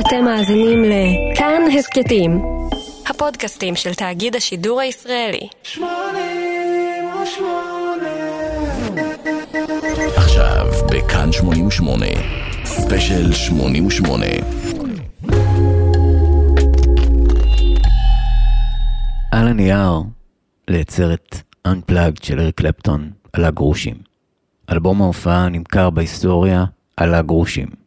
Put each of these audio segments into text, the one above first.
אתם מאזינים לכאן הסכתים, הפודקאסטים של תאגיד השידור הישראלי. עכשיו בכאן 88, ספיישל 88. על הנייר, לייצר את Unplugged של אריק קלפטון עלה גרושים. אלבום ההופעה נמכר בהיסטוריה עלה גרושים.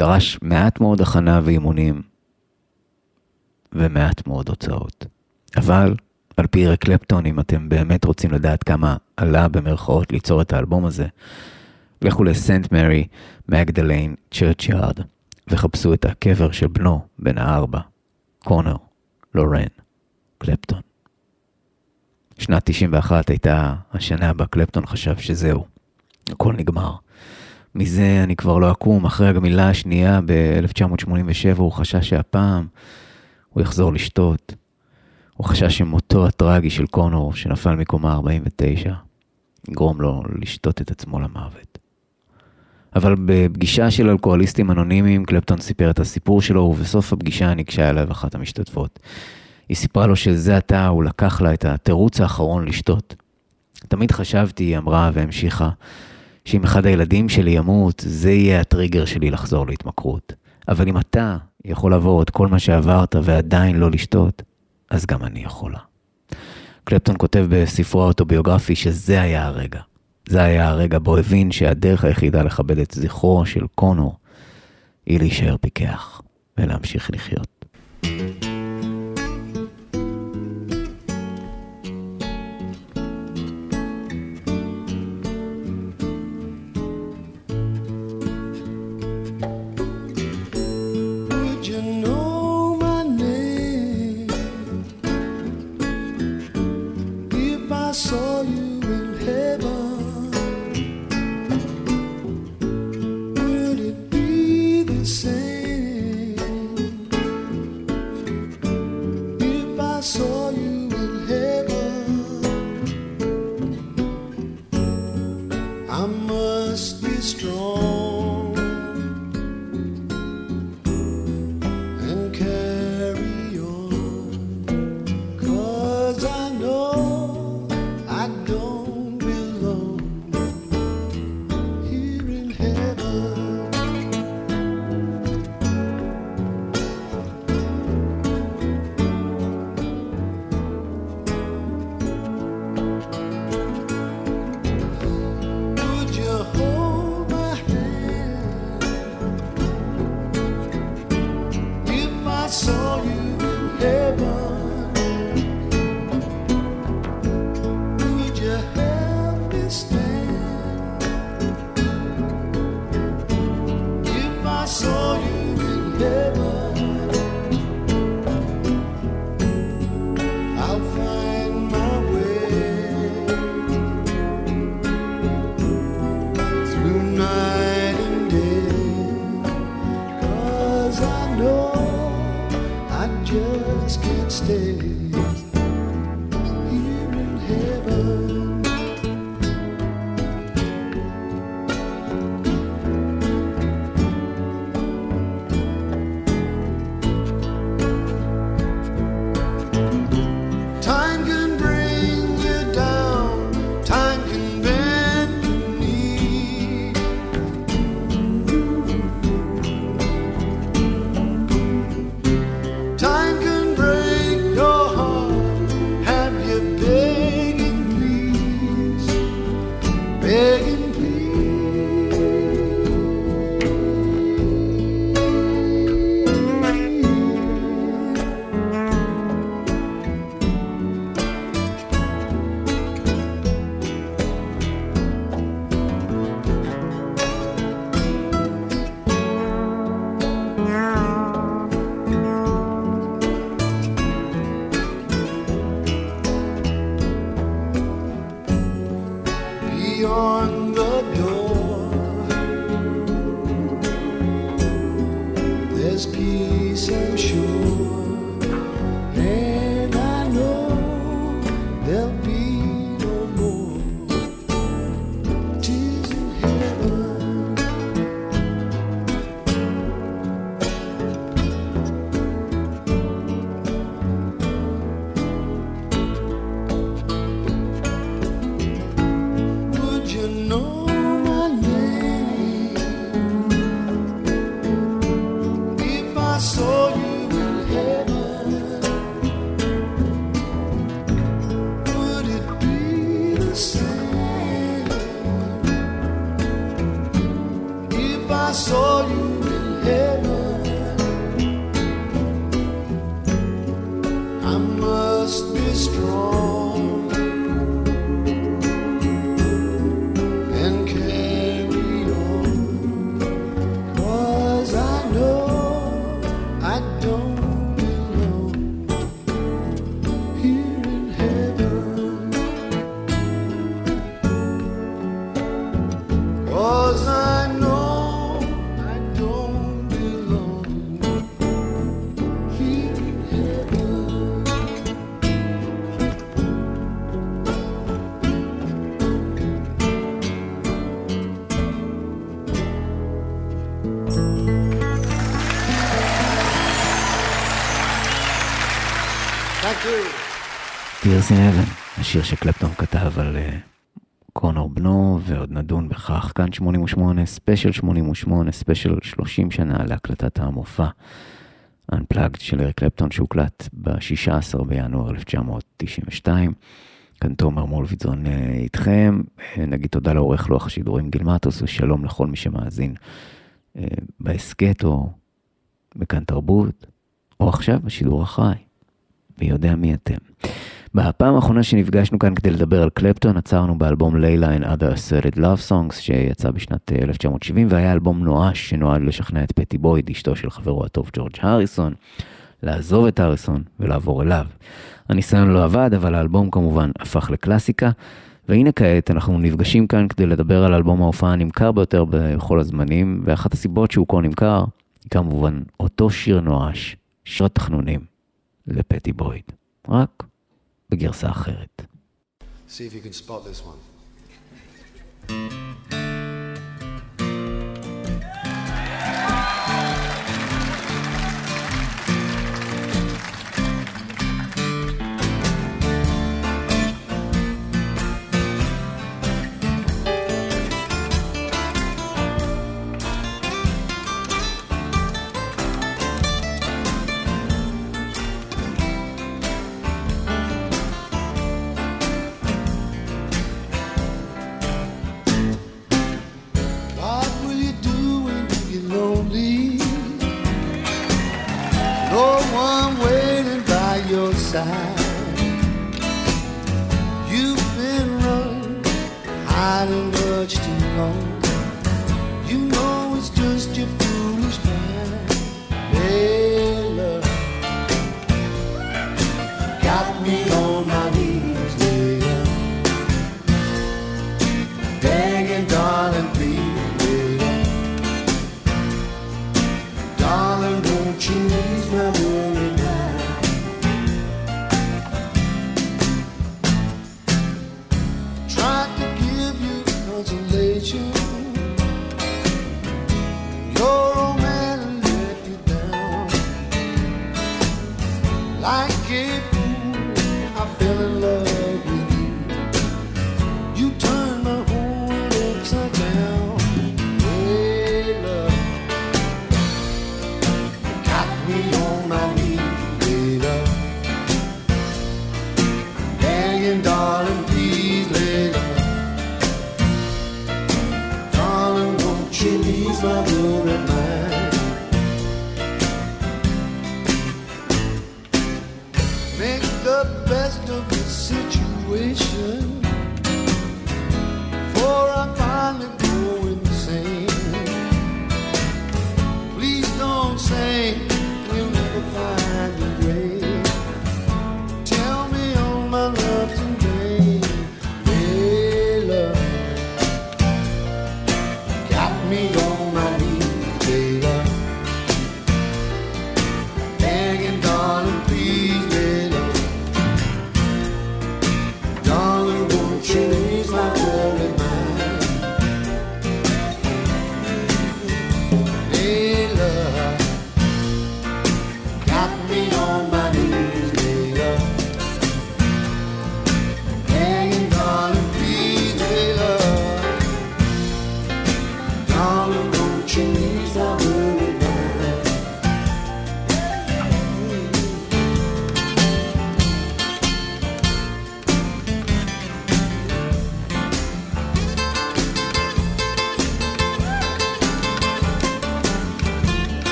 דרש מעט מאוד הכנה ואימונים, ומעט מאוד הוצאות. אבל, על פי קלפטון, אם אתם באמת רוצים לדעת כמה עלה במרכאות ליצור את האלבום הזה, לכו לסנט מרי מגדליין צ'רצ'יארד וחפשו את הקבר של בנו בן הארבע, קונר, לורן, קלפטון. שנת 91 הייתה השנה בה קלפטון חשב שזהו, הכל נגמר. מזה אני כבר לא אקום, אחרי הגמילה השנייה ב-1987 הוא חשש שהפעם הוא יחזור לשתות. הוא חשש שמותו הטרגי של קונור, שנפל מקומה 49, יגרום לו לשתות את עצמו למוות. אבל בפגישה של אלכוהוליסטים אנונימיים, קלפטון סיפר את הסיפור שלו, ובסוף הפגישה ניגשה אליו אחת המשתתפות. היא סיפרה לו שזה עתה הוא לקח לה את התירוץ האחרון לשתות. תמיד חשבתי, היא אמרה והמשיכה, שאם אחד הילדים שלי ימות, זה יהיה הטריגר שלי לחזור להתמכרות. אבל אם אתה יכול לעבור את כל מה שעברת ועדיין לא לשתות, אז גם אני יכולה. קלפטון כותב בספרו האוטוביוגרפי שזה היה הרגע. זה היה הרגע בו הבין שהדרך היחידה לכבד את זכרו של קונור היא להישאר פיקח ולהמשיך לחיות. Would day. Tears in Heaven, השיר שקלפטון כתב על אה, קונור בנו, ועוד נדון בכך. כאן 88, ספיישל 88, ספיישל 30 שנה להקלטת המופע Unplugged של אריק קלפטון שהוקלט ב-16 בינואר 1992. כאן תומר מולוידזון אה, איתכם, אה, נגיד תודה לעורך לוח השידורים גיל מטוס ושלום לכל מי שמאזין אה, בהסכת או בכאן תרבות, או עכשיו בשידור החי. מי יודע מי אתם. בפעם האחרונה שנפגשנו כאן כדי לדבר על קלפטון, עצרנו באלבום לילה and other asserted love songs שיצא בשנת אה, 1970 והיה אלבום נואש שנועד לשכנע את פטי בויד, אשתו של חברו הטוב ג'ורג' הריסון, לעזוב את הריסון ולעבור אליו. הניסיון לא עבד, אבל האלבום כמובן הפך לקלאסיקה, והנה כעת אנחנו נפגשים כאן כדי לדבר על אלבום ההופעה הנמכר ביותר בכל הזמנים, ואחת הסיבות שהוא כה נמכר, היא כמובן אותו שיר נואש, שיר התחנונים, לפטי בויד, רק בגרסה אחרת. See if you can spot this one.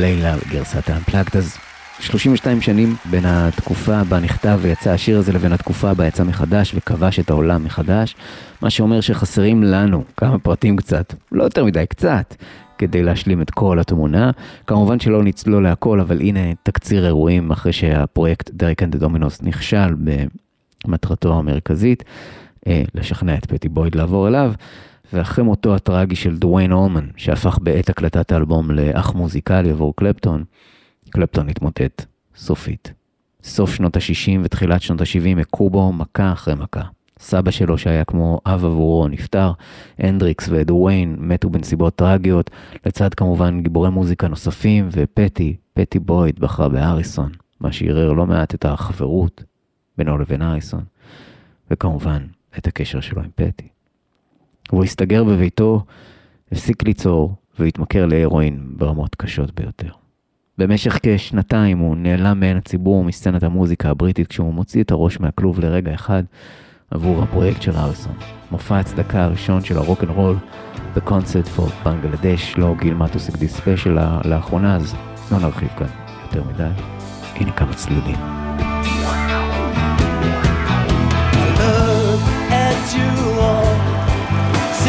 Layla בגרסת ה unplugged, אז 32 שנים בין התקופה בה נכתב ויצא השיר הזה לבין התקופה בה יצא מחדש וכבש את העולם מחדש, מה שאומר שחסרים לנו כמה פרטים קצת, לא יותר מדי קצת, כדי להשלים את כל התמונה. כמובן שלא נצלול להכל, אבל הנה תקציר אירועים אחרי שהפרויקט Derek and Dominos נכשל במטרתו המרכזית, אה, לשכנע את פטי בויד לעבור אליו. ואחרי מותו הטרגי של דוויין אולמן, שהפך בעת הקלטת האלבום לאח מוזיקלי עבור קלפטון, קלפטון התמוטט סופית. סוף שנות ה-60 ותחילת שנות ה-70 הכו בו מכה אחרי מכה. סבא שלו שהיה כמו אב עבורו נפטר, הנדריקס ודוויין מתו בנסיבות טרגיות, לצד כמובן גיבורי מוזיקה נוספים, ופטי, פטי בויד בחרה בהריסון, מה שערער לא מעט את החברות בינו לבין אריסון, וכמובן את הקשר שלו עם פטי. והוא הסתגר בביתו, הפסיק ליצור והתמכר להרואין ברמות קשות ביותר. במשך כשנתיים הוא נעלם מעין הציבור מסצנת המוזיקה הבריטית כשהוא מוציא את הראש מהכלוב לרגע אחד עבור הפרויקט של הריסון. מופע הצדקה הראשון של הרוק אנד רול ב Concert for Bangladesh, לו גיל מטוס הקדיש ספיישל לאחרונה, אז לא נרחיב כאן יותר מדי. הנה כמה צלילים.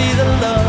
See the love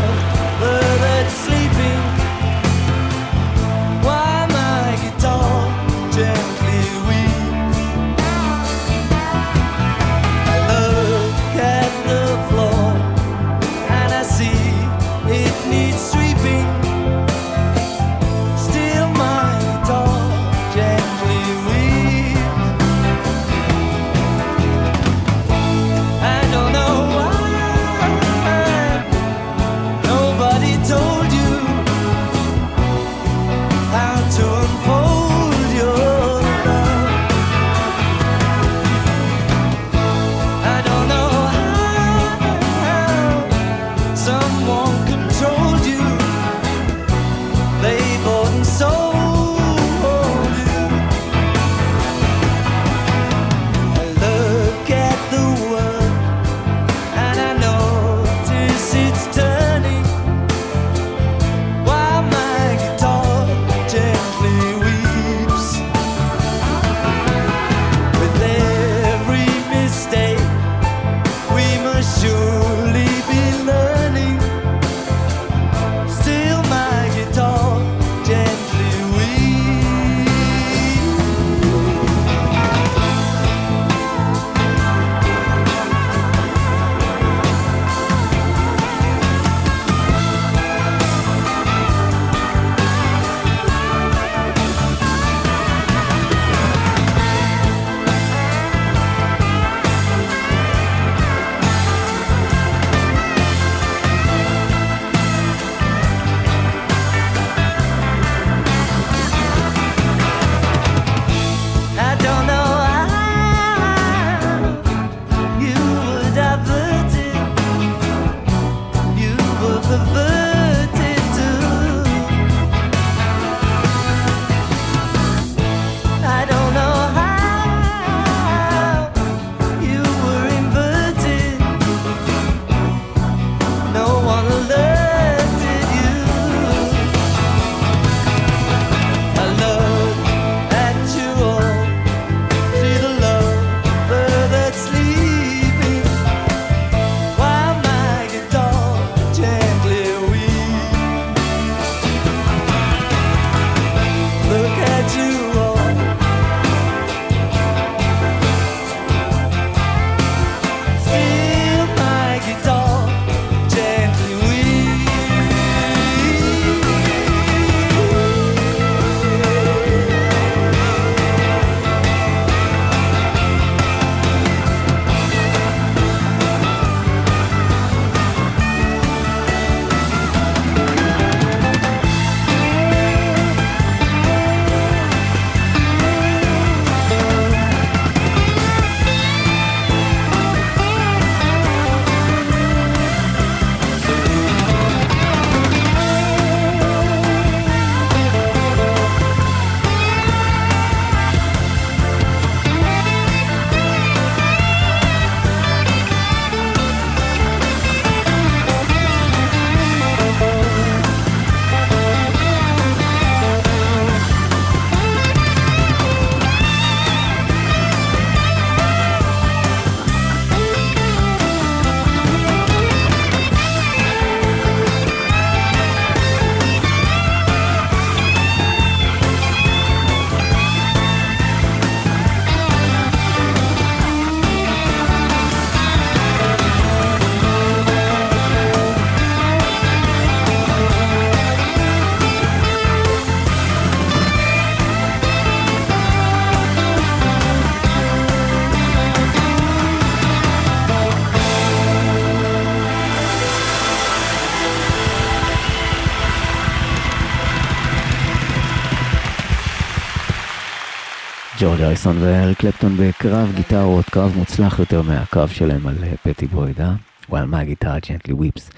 ג'ורג' אריסון ואריק קלפטון בקרב גיטרות, קרב מוצלח יותר מהקרב שלהם על אה, פטי בויד, אה? או על מה הגיטרה ג'נטלי וויפס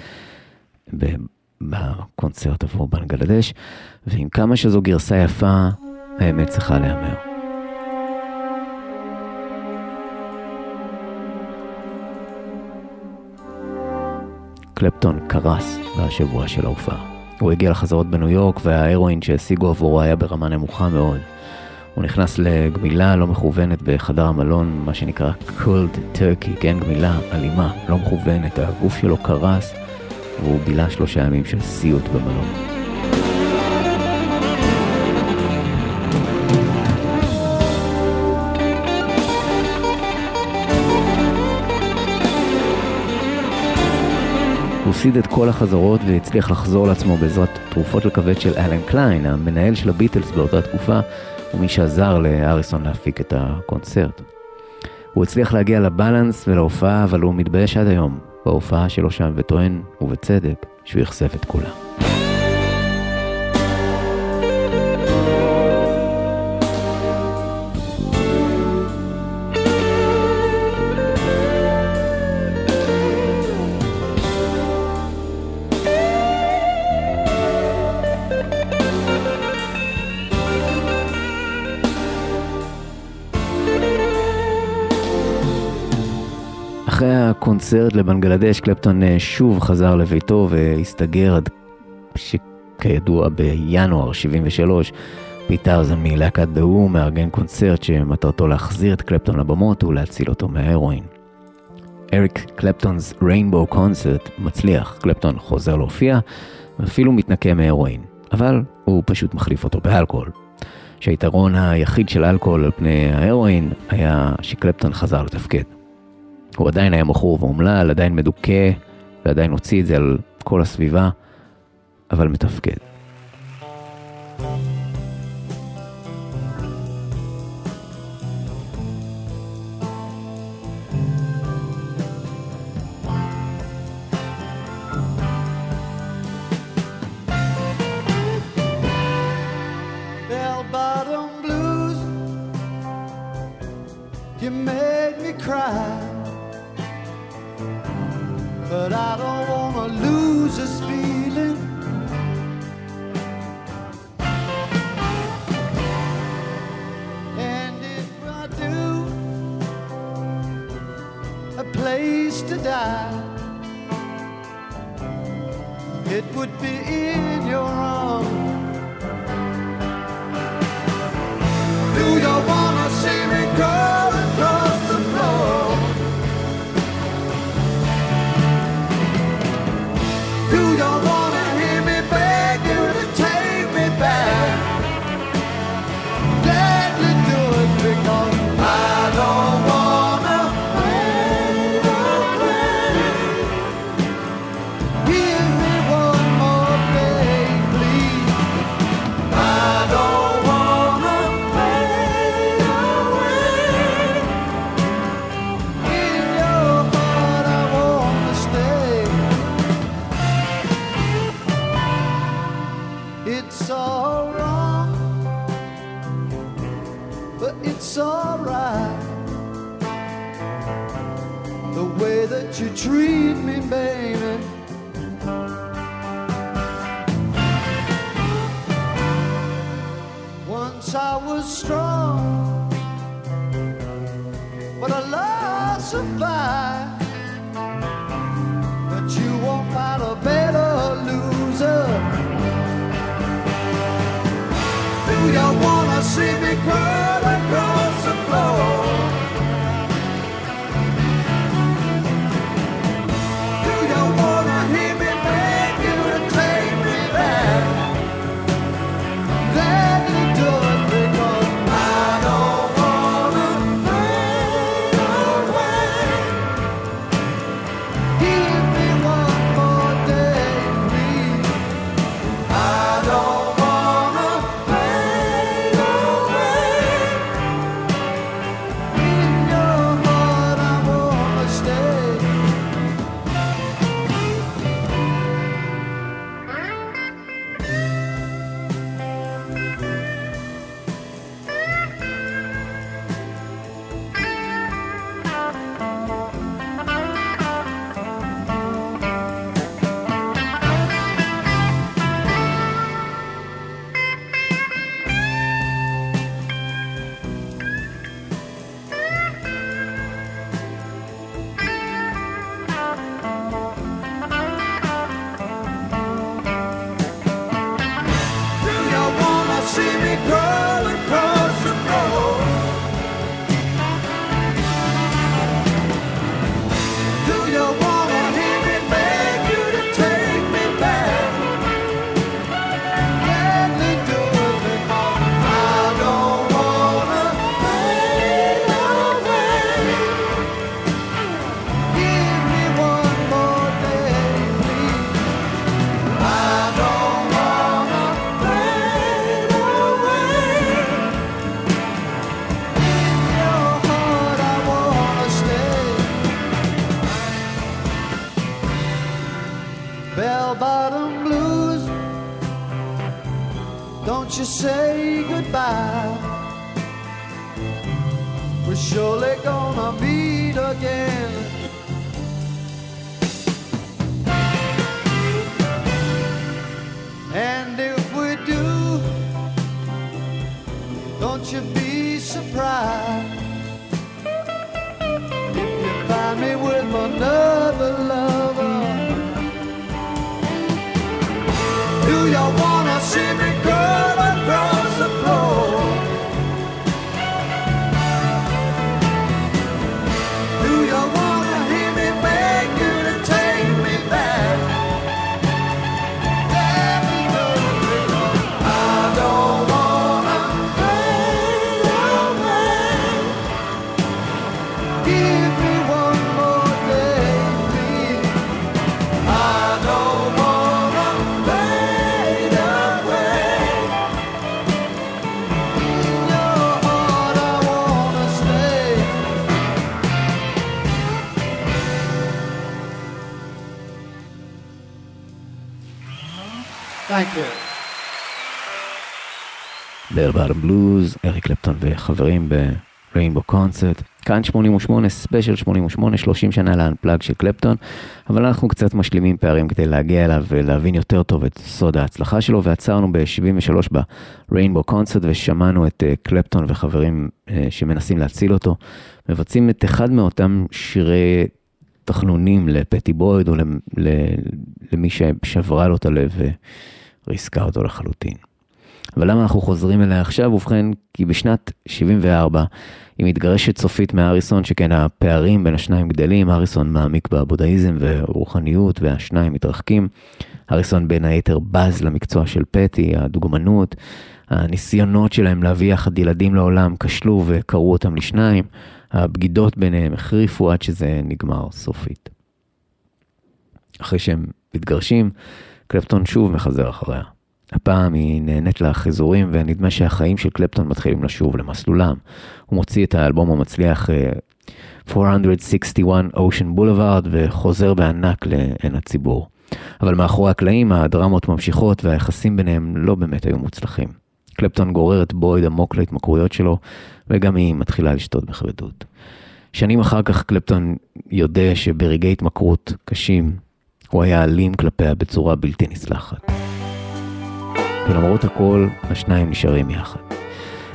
בקונצרט עבור בנגלדש, ועם כמה שזו גרסה יפה, האמת צריכה להיאמר. קלפטון קרס בשבוע של ההופעה. הוא הגיע לחזרות בניו יורק וההרואין שהשיגו עבורו היה ברמה נמוכה מאוד. הוא נכנס לגמילה לא מכוונת בחדר המלון, מה שנקרא cold turkey, כן, גמילה אלימה, לא מכוונת, הגוף שלו קרס והוא בילה שלושה ימים של סיוט במלון. הוא הפסיד את כל החזרות והצליח לחזור לעצמו בעזרת תרופות לכבד של אלן קליין, המנהל של הביטלס באותה תקופה, ומי שעזר לאריסון להפיק את הקונצרט. הוא הצליח להגיע לבלנס ולהופעה, אבל הוא מתבייש עד היום בהופעה שלו שם, וטוען, ובצדק, שהוא אכזב את כולם. אחרי הקונצרט לבנגלדש, קלפטון אה, שוב חזר לביתו והסתגר עד שכידוע בינואר 73, פיטרזן מלהקת דהו מארגן קונצרט שמטרתו להחזיר את קלפטון לבמות ולהציל אותו מההרואין. אריק קלפטונ's ריינבו קונצרט מצליח, קלפטון חוזר להופיע ואפילו מתנקה מהרואין, אבל הוא פשוט מחליף אותו באלכוהול. שהיתרון היחיד של אלכוהול על פני ההרואין היה שקלפטון חזר לתפקד. הוא עדיין היה מכור ואומלל, עדיין מדוכא, ועדיין הוציא את זה על כל הסביבה, אבל מתפקד. Don't you be surprised Bottom Blues, אריק קלפטון וחברים ב Rainbow Concert. כאן 88, ספיישל 88, 30 שנה ל unplugged של קלפטון, אבל אנחנו קצת משלימים פערים כדי להגיע אליו ולהבין יותר טוב את סוד ההצלחה שלו, ועצרנו ב-73 ב Rainbow Concert ושמענו את אה, קלפטון וחברים אה, שמנסים להציל אותו, מבצעים את אחד מאותם שירי תחנונים לפטי בויד או למי ששברה לו את הלב וריסקה אותו לחלוטין. אבל למה אנחנו חוזרים אליה עכשיו? ובכן, כי בשנת 74 היא מתגרשת סופית מהאריסון, שכן הפערים בין השניים גדלים, אריסון מעמיק בבודהיזם ורוחניות, והשניים מתרחקים. אריסון בין היתר בז למקצוע של פטי, הדוגמנות, הניסיונות שלהם להביא יחד ילדים לעולם כשלו וקרעו אותם לשניים, הבגידות ביניהם החריפו עד שזה נגמר סופית. אחרי שהם מתגרשים, קלפטון שוב מחזר אחריה. הפעם היא נהנית לחיזורים ונדמה שהחיים של קלפטון מתחילים לשוב למסלולם. הוא מוציא את האלבום המצליח אה, 461 Ocean Boulevard וחוזר בענק לעין הציבור. אבל מאחורי הקלעים הדרמות ממשיכות והיחסים ביניהם לא באמת היו מוצלחים. קלפטון גורר את בויד עמוק להתמכרויות שלו וגם היא מתחילה לשתות בכבדות. שנים אחר כך קלפטון יודע שברגעי התמכרות קשים הוא היה אלים כלפיה בצורה בלתי נסלחת. ולמרות הכל, השניים נשארים יחד.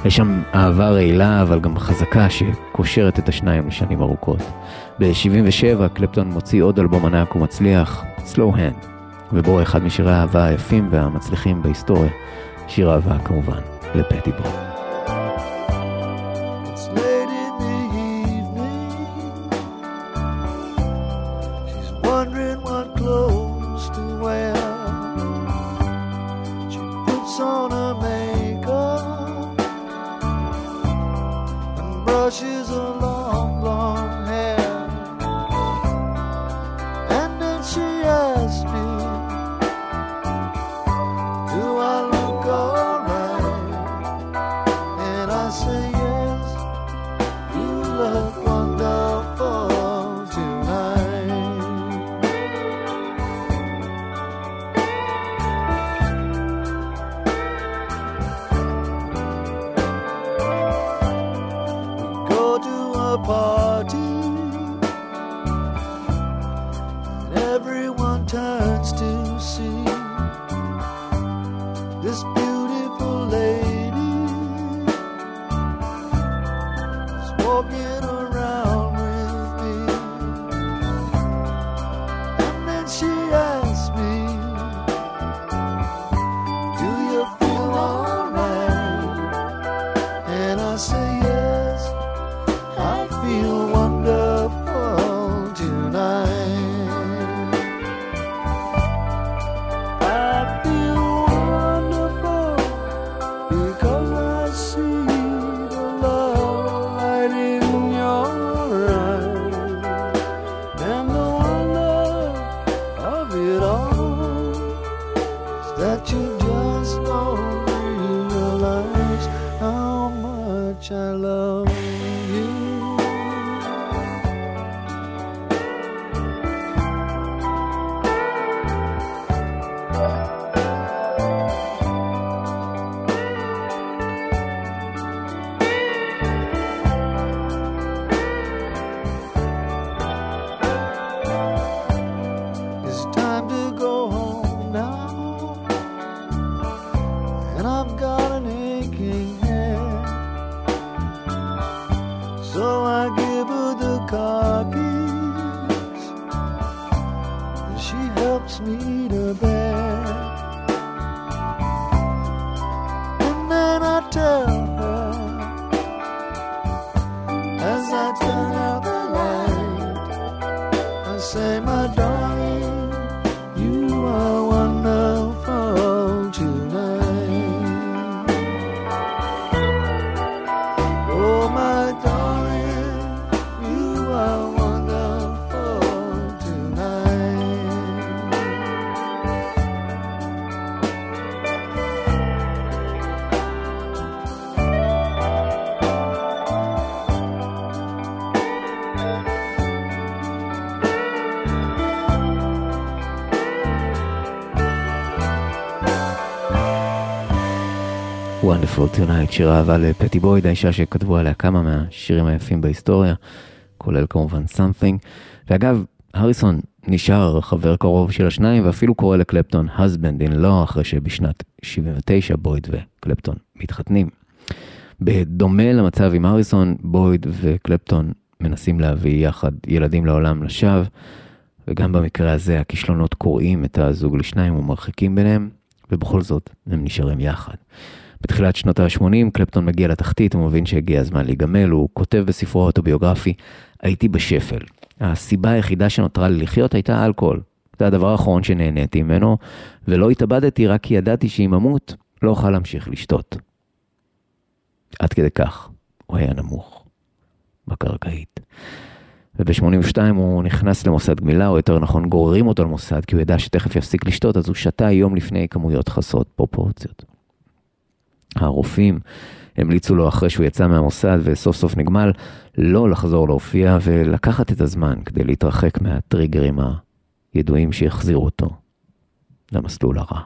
יש שם אהבה רעילה, אבל גם חזקה שקושרת את השניים לשנים ארוכות. ב-77 קלפטון מוציא עוד אלבום ענק ומצליח, Slow Hand, ובו אחד משירי האהבה היפים והמצליחים בהיסטוריה, שיר אהבה כמובן, לפטי בו. Wonderful Tonight, שיר אהבה לפטי בויד, האישה שכתבו עליה כמה מהשירים היפים בהיסטוריה, כולל כמובן Something. ואגב, הריסון נשאר חבר קרוב של השניים, ואפילו קורא לקלפטון husband in law, אחרי שבשנת 79 בויד וקלפטון מתחתנים. בדומה למצב עם הריסון, בויד וקלפטון מנסים להביא יחד ילדים לעולם לשווא, וגם במקרה הזה הכישלונות קורעים את הזוג לשניים ומרחיקים ביניהם, ובכל זאת הם נשארים יחד. בתחילת שנות ה-80 קלפטון מגיע לתחתית ומבין שהגיע הזמן להיגמל, הוא כותב בספרו האוטוביוגרפי, הייתי בשפל. הסיבה היחידה שנותרה לי לחיות הייתה אלכוהול. זה הדבר האחרון שנהניתי ממנו, ולא התאבדתי רק כי ידעתי שאם אמות, לא אוכל להמשיך לשתות. עד כדי כך, הוא היה נמוך, בקרקעית. וב-82 הוא נכנס למוסד גמילה, או יותר נכון גוררים אותו למוסד, כי הוא ידע שתכף יפסיק לשתות, אז הוא שתה יום לפני כמויות חסרות פרופורציות. הרופאים המליצו לו אחרי שהוא יצא מהמוסד וסוף סוף נגמל, לא לחזור להופיע ולקחת את הזמן כדי להתרחק מהטריגרים הידועים שיחזירו אותו למסלול הרע.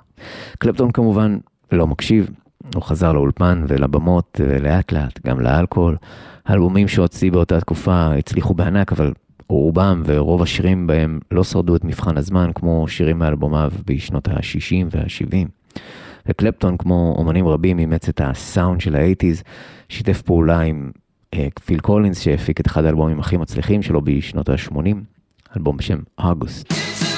קלפטון כמובן לא מקשיב, הוא חזר לאולפן ולבמות ולאט לאט גם לאלכוהול. האלבומים שהוציא באותה תקופה הצליחו בענק, אבל רובם ורוב השירים בהם לא שרדו את מבחן הזמן כמו שירים מאלבומיו בשנות ה-60 וה-70. וקלפטון, כמו אומנים רבים, אימץ את הסאונד של ה eighties, שיתף פעולה עם אה, פיל קולינס, שהפיק את אחד האלבומים הכי מצליחים שלו בשנות ה-80, אלבום בשם אוגוסט.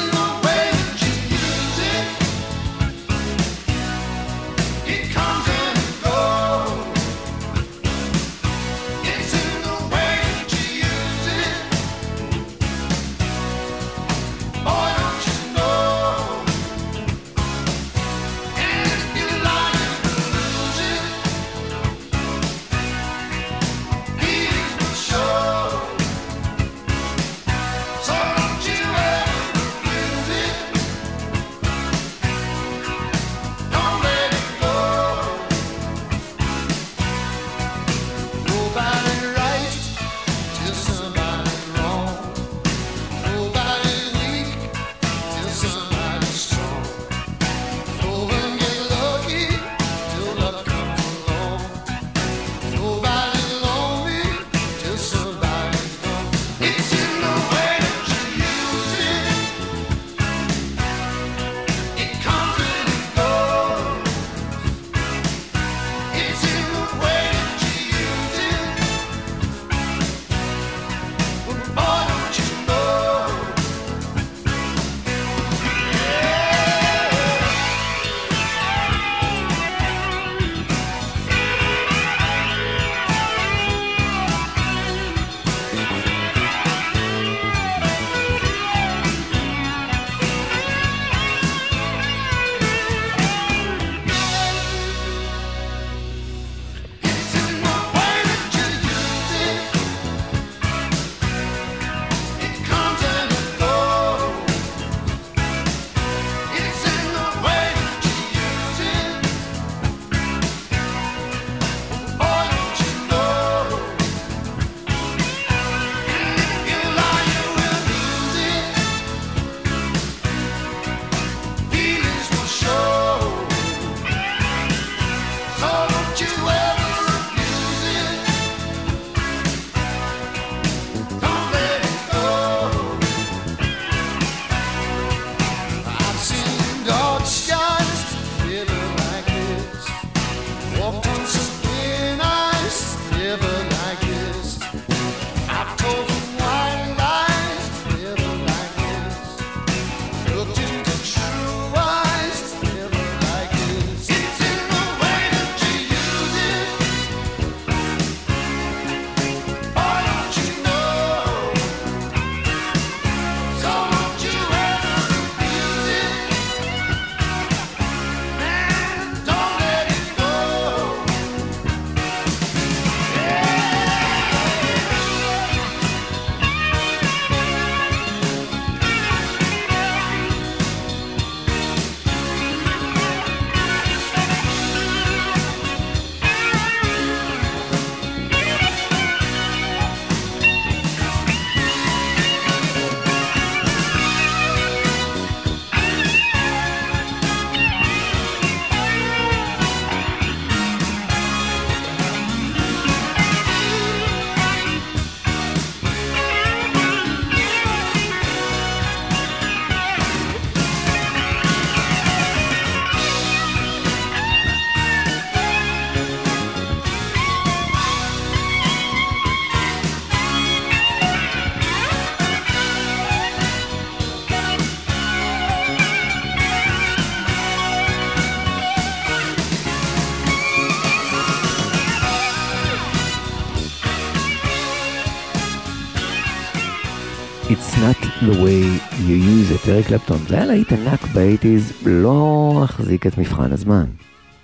קלפטון. זה היה להיט ענק ב eighties, לא החזיק את מבחן הזמן.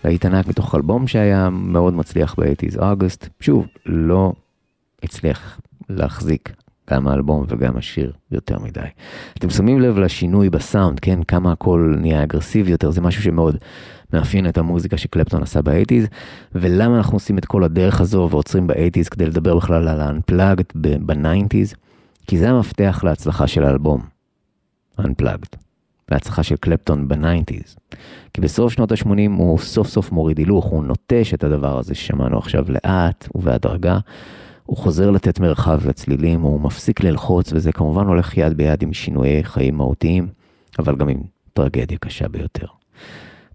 להיט ענק מתוך אלבום שהיה מאוד מצליח ב eighties, August. שוב, לא הצליח להחזיק גם האלבום וגם השיר יותר מדי. אתם שמים לב לשינוי בסאונד, כן? כמה הכל נהיה אגרסיבי יותר, זה משהו שמאוד מאפיין את המוזיקה שקלפטון עשה ב eighties, ולמה אנחנו עושים את כל הדרך הזו ועוצרים ב eighties כדי לדבר בכלל על ה-unplugged ב nineties? כי זה המפתח להצלחה של האלבום, Unplugged, להצלחה של קלפטון ב nineties. כי בסוף שנות ה-80 הוא סוף סוף מוריד הילוך, הוא נוטש את הדבר הזה ששמענו עכשיו לאט ובהדרגה. הוא חוזר לתת מרחב לצלילים, הוא מפסיק ללחוץ, וזה כמובן הולך יד ביד עם שינויי חיים מהותיים, אבל גם עם טרגדיה קשה ביותר.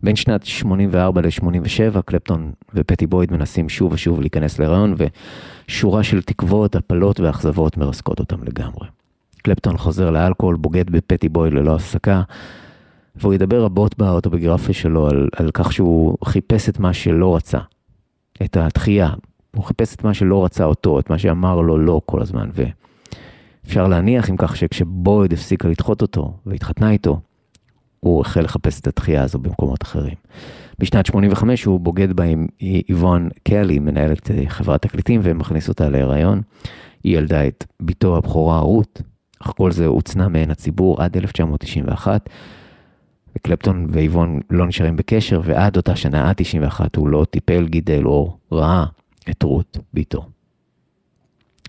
בין שנת 84 ל-87, קלפטון ופטי בויד מנסים שוב ושוב להיכנס להיריון, ושורה של תקוות, הפלות ואכזבות מרסקות אותם לגמרי. קלפטון חוזר לאלכוהול, בוגד בפטי בויד ללא הפסקה, והוא ידבר רבות באוטוביוגרפיה שלו על, על כך שהוא חיפש את מה שלא רצה, את התחייה. הוא חיפש את מה שלא רצה אותו, את מה שאמר לו לא כל הזמן, ואפשר להניח עם כך שכשבויד הפסיקה לדחות אותו והתחתנה איתו, הוא החל לחפש את התחייה הזו במקומות אחרים. בשנת 85 הוא בוגד בה עם איבון קלי, מנהלת אה, חברת תקליטים, ומכניס אותה להיריון. היא ילדה את בתו הבכורה רות, אך כל זה הוצנע מעין הציבור עד 1991. וקלפטון ואיבון לא נשארים בקשר, ועד אותה שנה, עד 91, הוא לא טיפל, גידל או ראה את רות, בתו.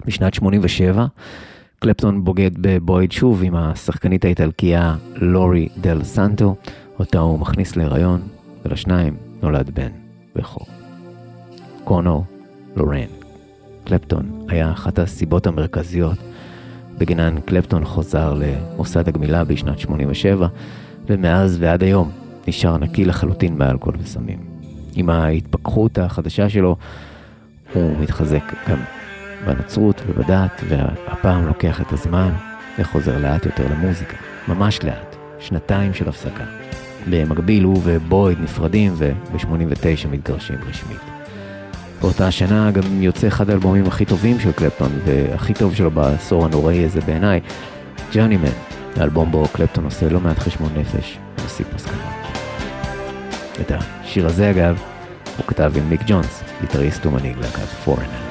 בשנת 87, קלפטון בוגד בבויד שוב עם השחקנית האיטלקייה לורי דל סנטו, אותה הוא מכניס להיריון, ולשניים נולד בן בכור. קונור לורן. קלפטון היה אחת הסיבות המרכזיות בגינן קלפטון חוזר למוסד הגמילה בשנת 87, ומאז ועד היום נשאר נקי לחלוטין מאלכוהול וסמים. עם ההתפכחות החדשה שלו, הוא מתחזק גם בנצרות ובדת, והפעם לוקח את הזמן וחוזר לאט יותר למוזיקה. ממש לאט. שנתיים של הפסקה. במקביל הוא ובויד נפרדים וב-89 מתגרשים רשמית. באותה השנה גם יוצא אחד האלבומים הכי טובים של קלפטון, והכי טוב שלו בעשור הנוראי הזה בעיניי, ג'וני מן, האלבום בו קלפטון עושה לא מעט חשבון נפש ומסיק מסקנות. את השיר הזה אגב, הוא כתב עם מיק ג'ונס, גיטריסט ומנהיג להקת פורנר.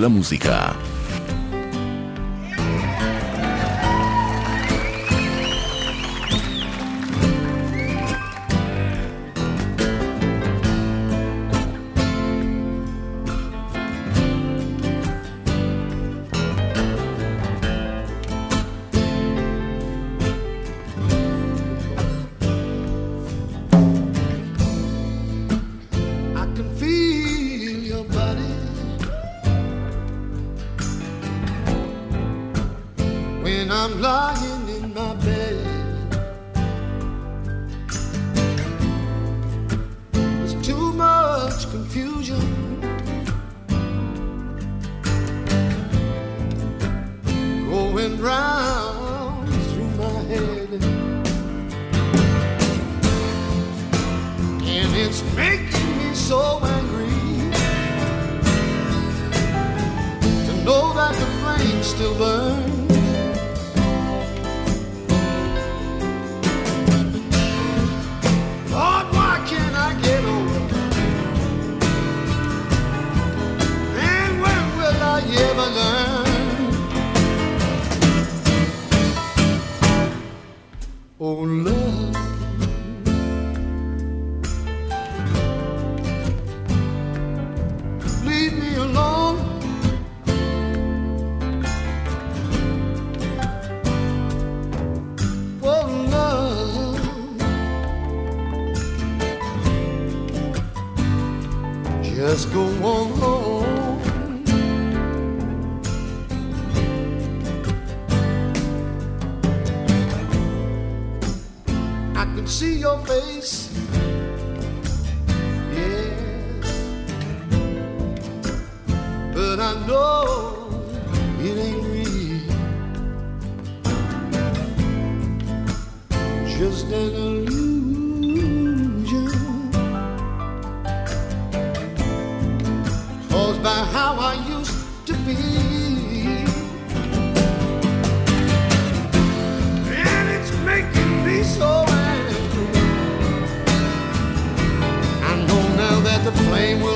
la musica. by how I used to be. And it's making me so angry. I know now that the flame will.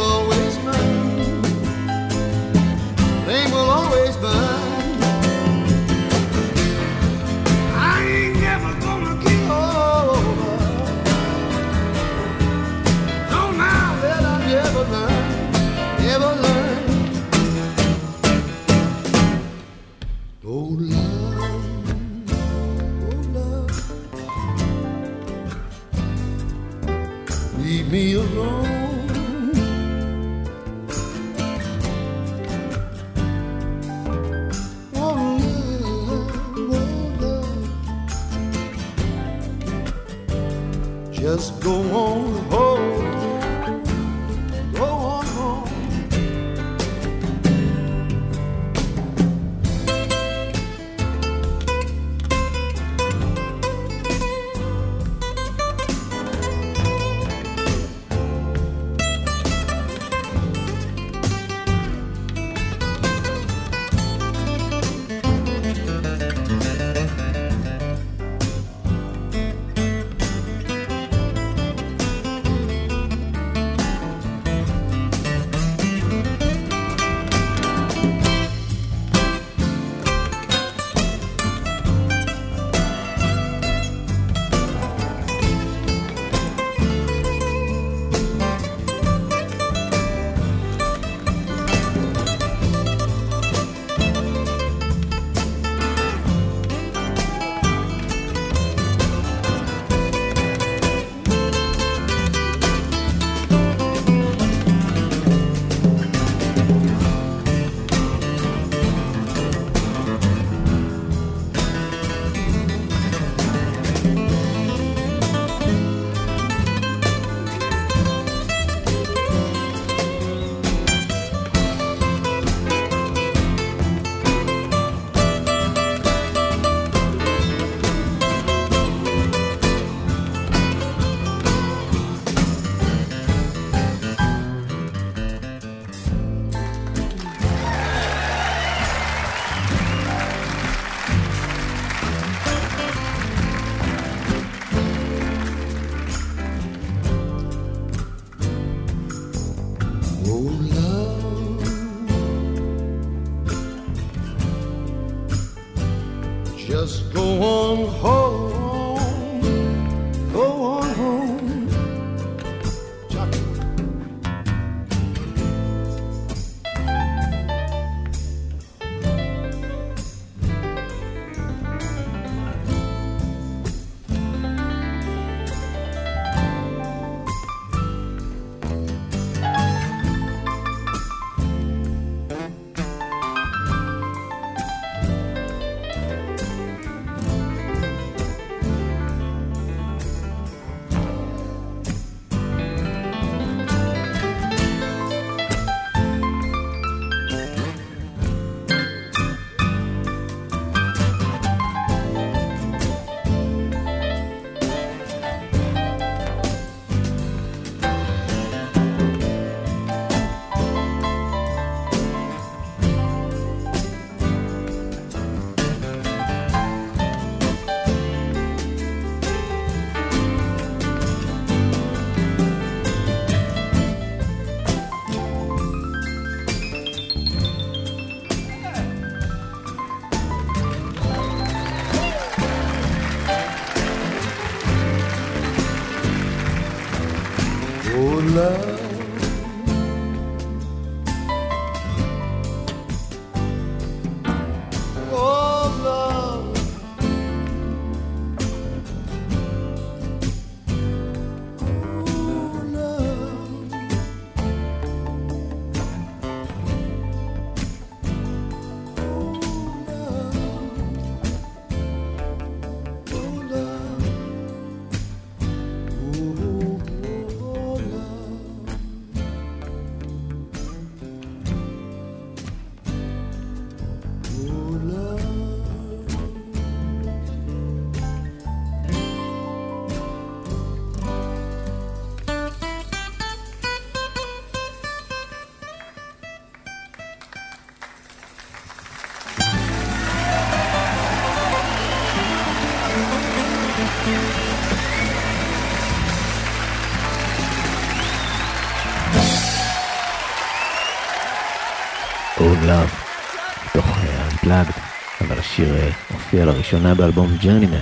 השיר אה, הופיע לראשונה באלבום Journeyman.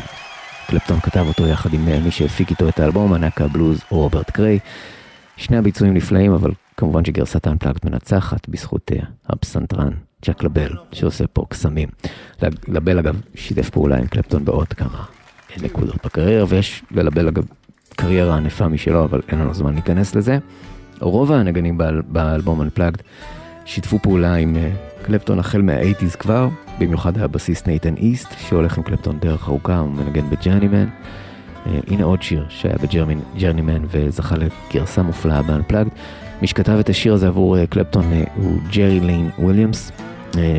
קלפטון כתב אותו יחד עם אה, מי שהפיק איתו את האלבום, ענק הבלוז רוברט קריי. שני הביצועים נפלאים, אבל כמובן שגרסת ה unplugged מנצחת בזכות אה, הפסנתרן צ'אק לבל, שעושה פה קסמים. לב- לבל אגב שיתף פעולה עם קלפטון בעוד כמה נקודות בקריירה, ויש ללבל אגב קריירה ענפה משלו, אבל אין לנו זמן להיכנס לזה. רוב הנגנים באל- באלבום Unplugged שיתפו פעולה עם אה, קלפטון החל מה-80's כבר, במיוחד הבסיסט נייתן איסט, שהולך עם קלפטון דרך ארוכה, הוא מנגן ב Journeyman. אה, הנה עוד שיר שהיה ב Journeyman וזכה לגרסה מופלאה ב-Unplugged. מי שכתב את השיר הזה עבור אה, קלפטון אה, הוא ג'רי ליין וויליאמס,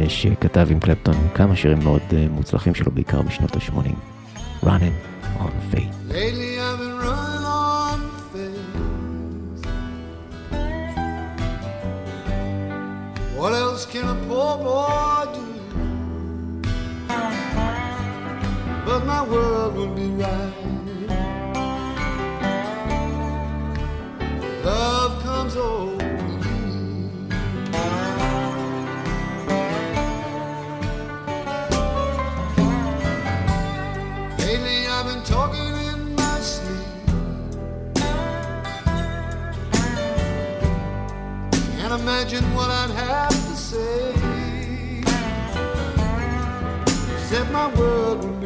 שכתב עם קלפטון כמה שירים מאוד מוצלחים שלו, בעיקר בשנות ה-80. Running on Faith. Lately I've been running on faith. What else can a poor boy do? But my world would be right. Love comes over me. Lately I've been talking in my sleep. Can't imagine what I'd have to say. Said my world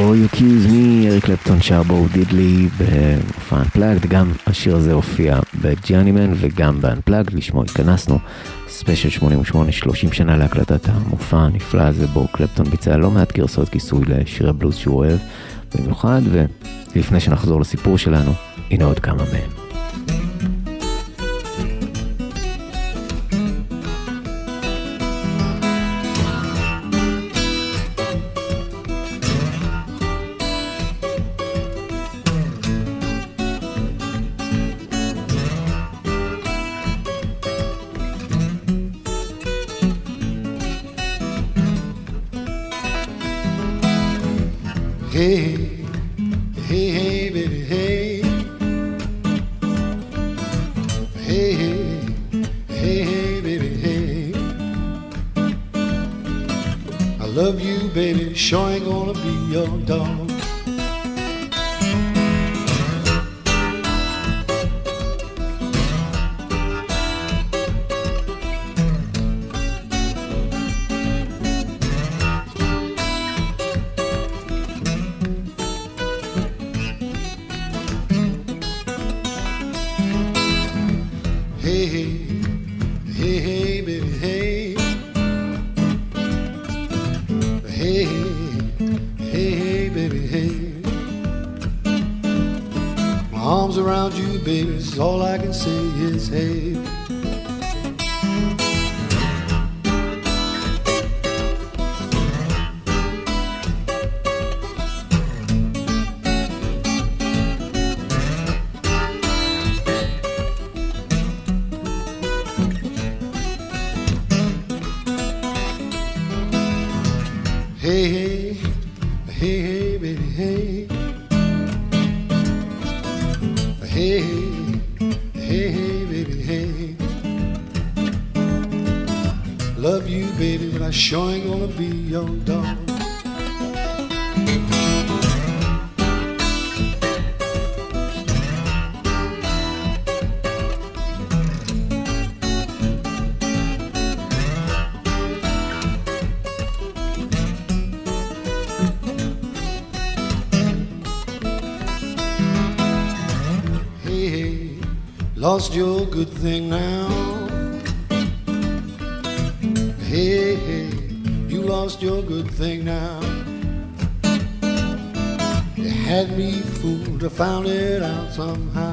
before you accuse me, אריק קלפטון שר בו דידלי במופע Unplugged, גם השיר הזה הופיע ב Journeyman וגם ב-Unplugged, לשמו התכנסנו, ספיישל 88, 30 שנה להקלטת המופע הנפלא הזה בו קלפטון ביצע לא מעט גרסאות כיסוי לשירי בלוז שהוא אוהב במיוחד, ולפני שנחזור לסיפור שלנו, הנה עוד כמה מהם. your dog. Hey, lost your good thing now to find it out somehow.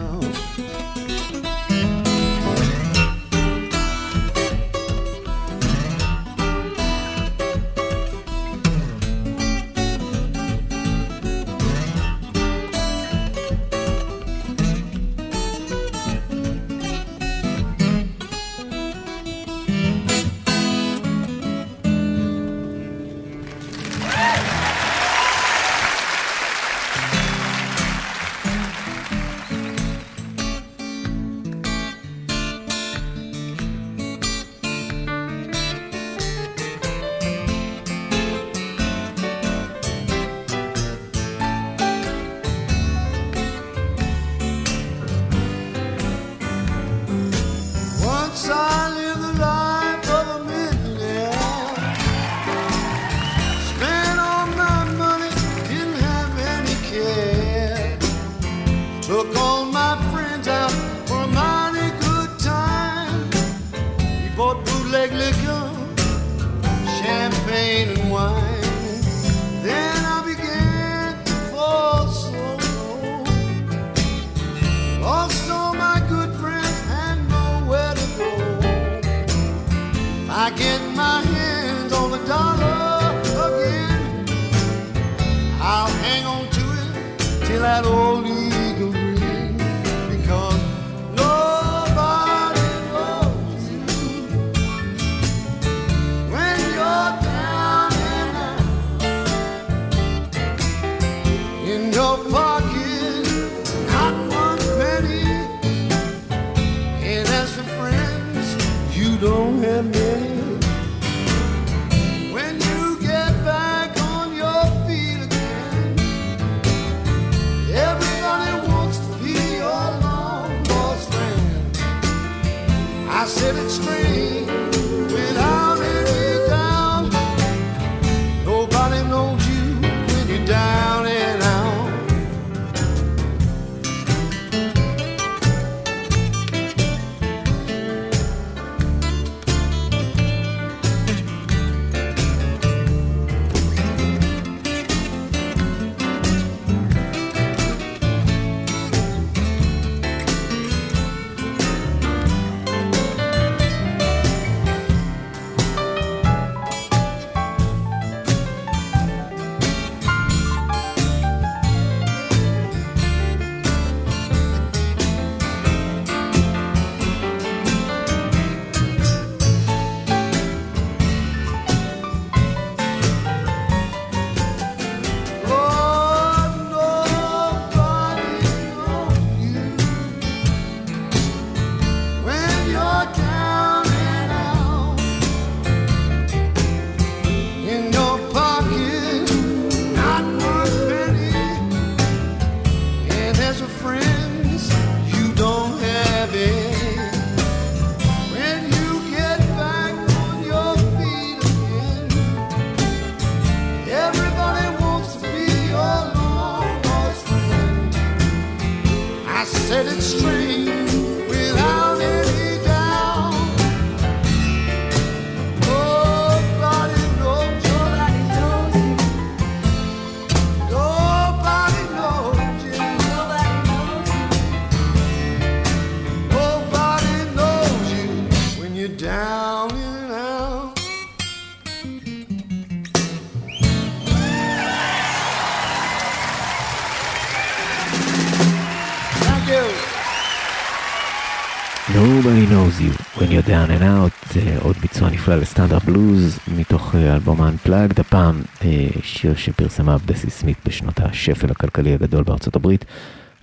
לסטנדרט בלוז מתוך אה, אלבום Unplugged, הפעם אה, שיר שפרסמה בסי סמית בשנות השפל הכלכלי הגדול בארצות הברית,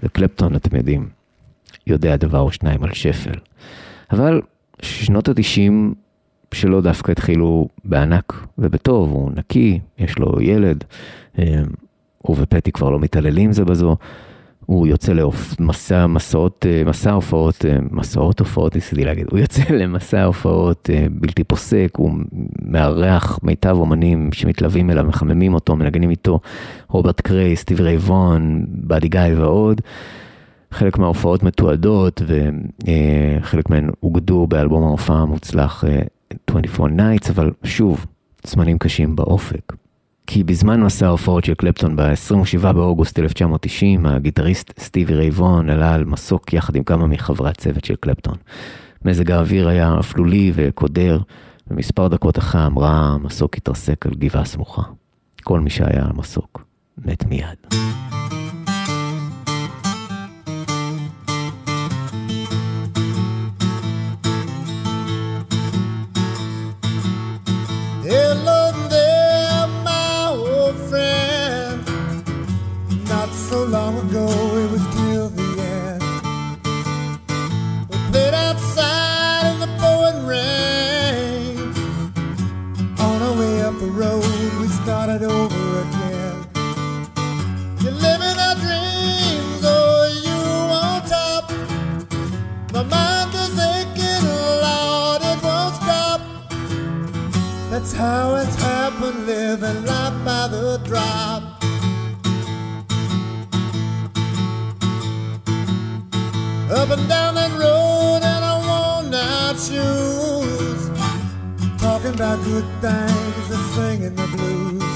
וקלפטון, אתם יודעים, יודע דבר או שניים על שפל. אבל שנות התשעים שלו דווקא התחילו בענק ובטוב, הוא נקי, יש לו ילד, אה, הוא ופטי כבר לא מתעללים זה בזו. הוא יוצא למסע מסעות, אה, מסע הופעות, אה, מסעות הופעות ניסיתי להגיד, הוא יוצא למסע הופעות אה, בלתי פוסק, הוא מארח מיטב אומנים שמתלווים אליו, מחממים אותו, מנגנים איתו, רוברט קריי, סטיבי ריי ווהן, באדי גיא ועוד. חלק מההופעות מתועדות וחלק מהן אוגדו באלבום ההופעה המוצלח אה, 24 Nights, אבל שוב, זמנים קשים באופק. כי בזמן מסע ההופעות של קלפטון ב-27 באוגוסט 1990, הגיטריסט סטיבי ריי ווהן עלה על מסוק יחד עם כמה מחברי הצוות של קלפטון. מזג האוויר היה אפלולי וקודר, ומספר דקות אחרי ההמראה המסוק התרסק על גבעה סמוכה. כל מי שהיה על המסוק מת מיד. That's how it's happened, living life by the drop. Up and down that road in our worn out shoes. talking about good things and singing the blues.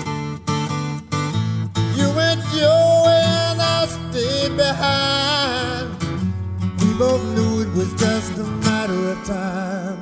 You went your way and I stayed behind. We both knew it was just a matter of time.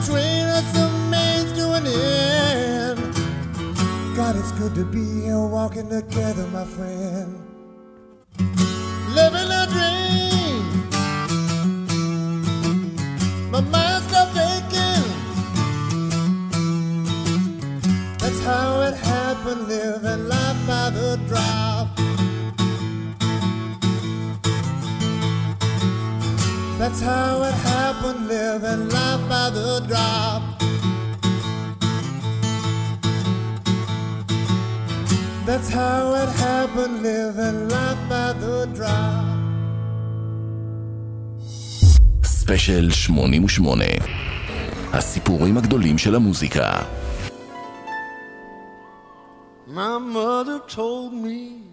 Between us, a means to an end. God, it's good to be here walking together, my friend. Living a dream. My mind's stopped aching. That's how it happened, living life by the drop. That's how it happened, living life by the drop. That's how it happened, living life by the drop. ספיישל 88 הסיפורים הגדולים של המוזיקה My mother told me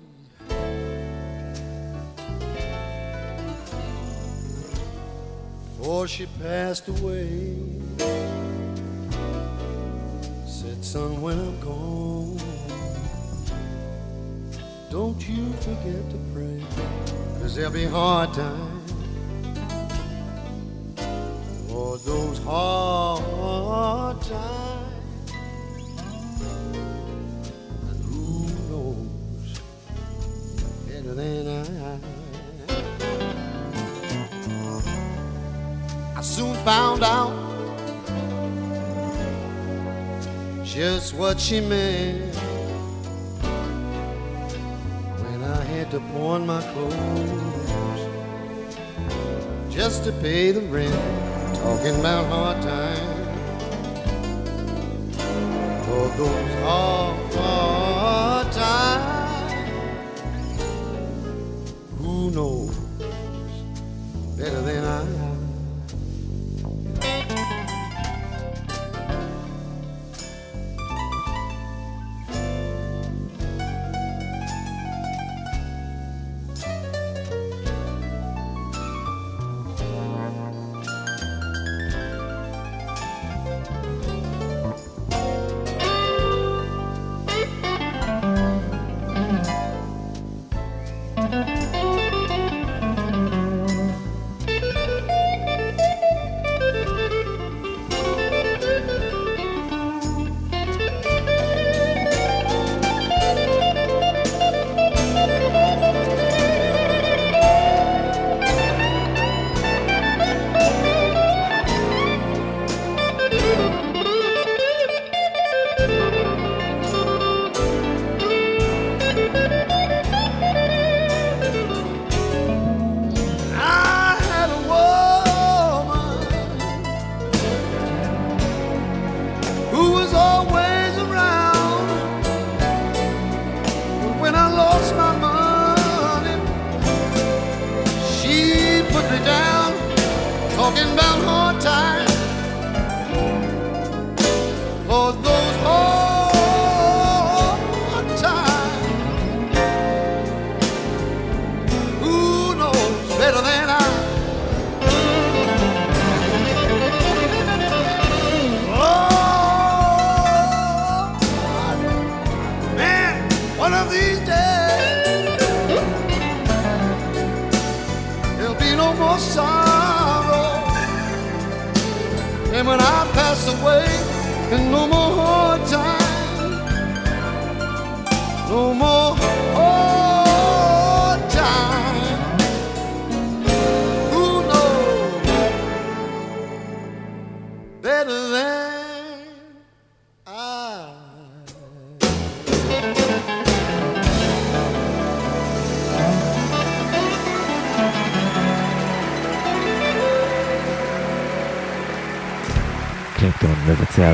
before she passed away. Said, son, when I'm gone, don't you forget to pray, cause there'll be hard times. For those hard times. And who knows better than I? Soon found out just what she meant when I had to pawn my clothes just to pay the rent. Talking about hard times. Those hard, hard times. Who knows better than? I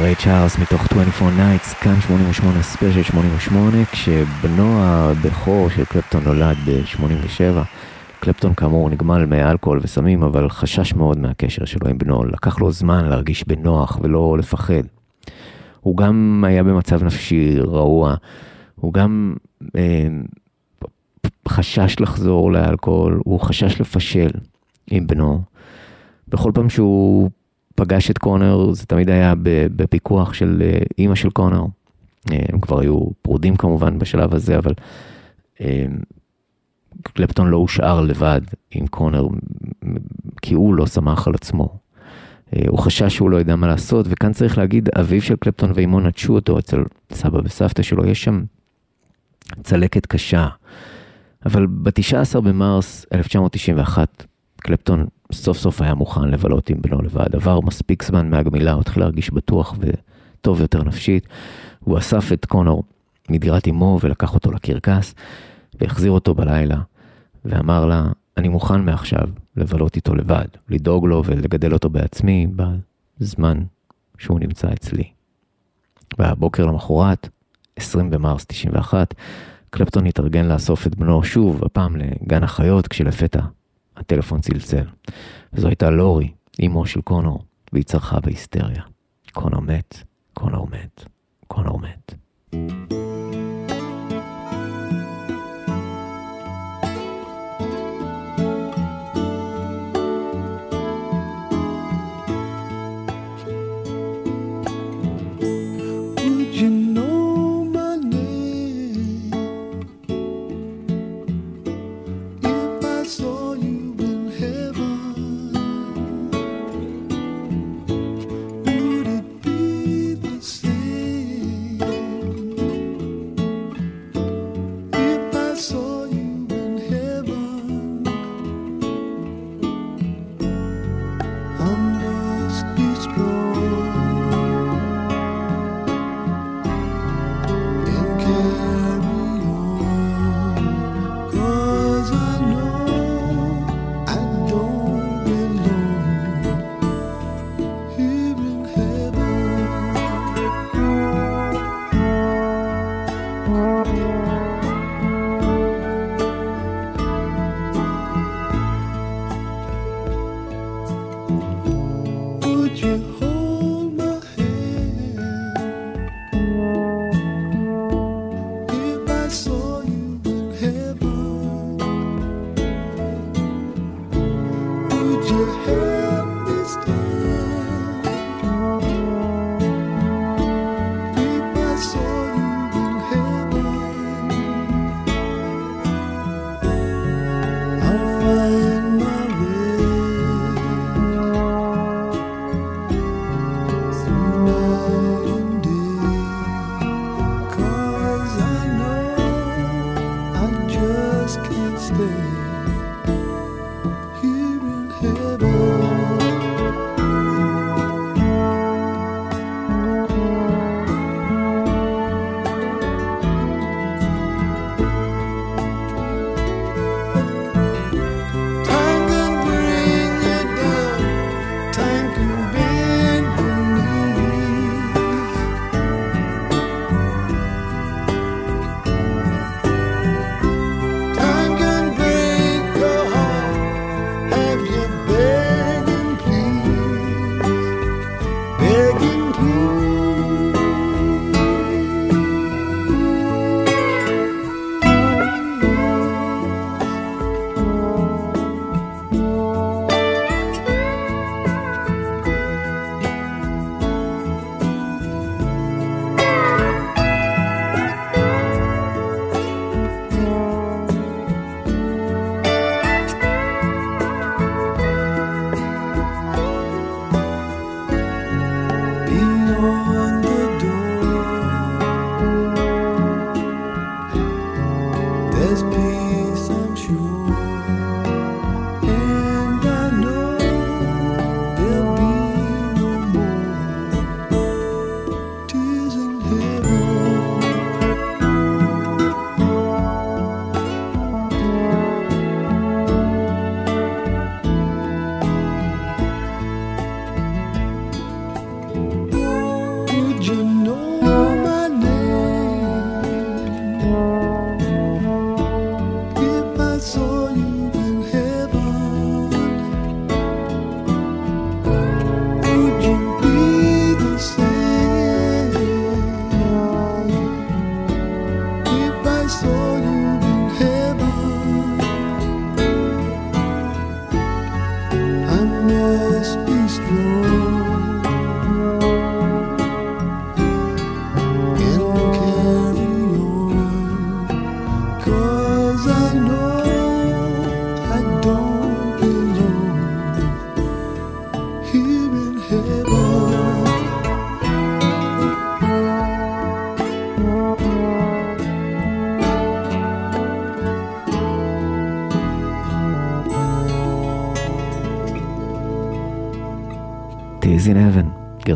ריי צ'ארלס מתוך 24 Nights, כאן 88 ספיישל 88, כשבנו הבכור של קלפטון נולד ב-87. קלפטון כאמור נגמל מאלכוהול וסמים, אבל חשש מאוד מהקשר שלו עם בנו, לקח לו זמן להרגיש בנוח ולא לפחד. הוא גם היה במצב נפשי רעוע, הוא גם אה, חשש לחזור לאלכוהול, הוא חשש לפשל עם בנו. בכל פעם שהוא פגש את קונר, זה תמיד היה בפיקוח של אה, אימא של קונר. אה, הם כבר היו פרודים כמובן בשלב הזה, אבל אה, קלפטון לא הושאר לבד עם קונר, כי הוא לא סמך על עצמו. הוא חשש שהוא לא ידע מה לעשות, וכאן צריך להגיד, אביו של קלפטון ואימו נטשו אותו אצל סבא וסבתא שלו, יש שם צלקת קשה. אבל ב-19 במרס 1991, קלפטון סוף סוף היה מוכן לבלות עם בנו לבד. עבר מספיק זמן מהגמילה, הוא התחיל להרגיש בטוח וטוב יותר נפשית. הוא אסף את קונור מדירת אמו ולקח אותו לקרקס, והחזיר אותו בלילה, ואמר לה, אני מוכן מעכשיו לבלות איתו לבד, לדאוג לו ולגדל אותו בעצמי בזמן שהוא נמצא אצלי. והבוקר למחרת, 20 במרס 91, קלפטון התארגן לאסוף את בנו שוב, הפעם לגן החיות, כשלפתע הטלפון צלצל. וזו הייתה לורי, אמו של קונור, והיא צרחה בהיסטריה. קונור מת, קונור מת, קונור מת.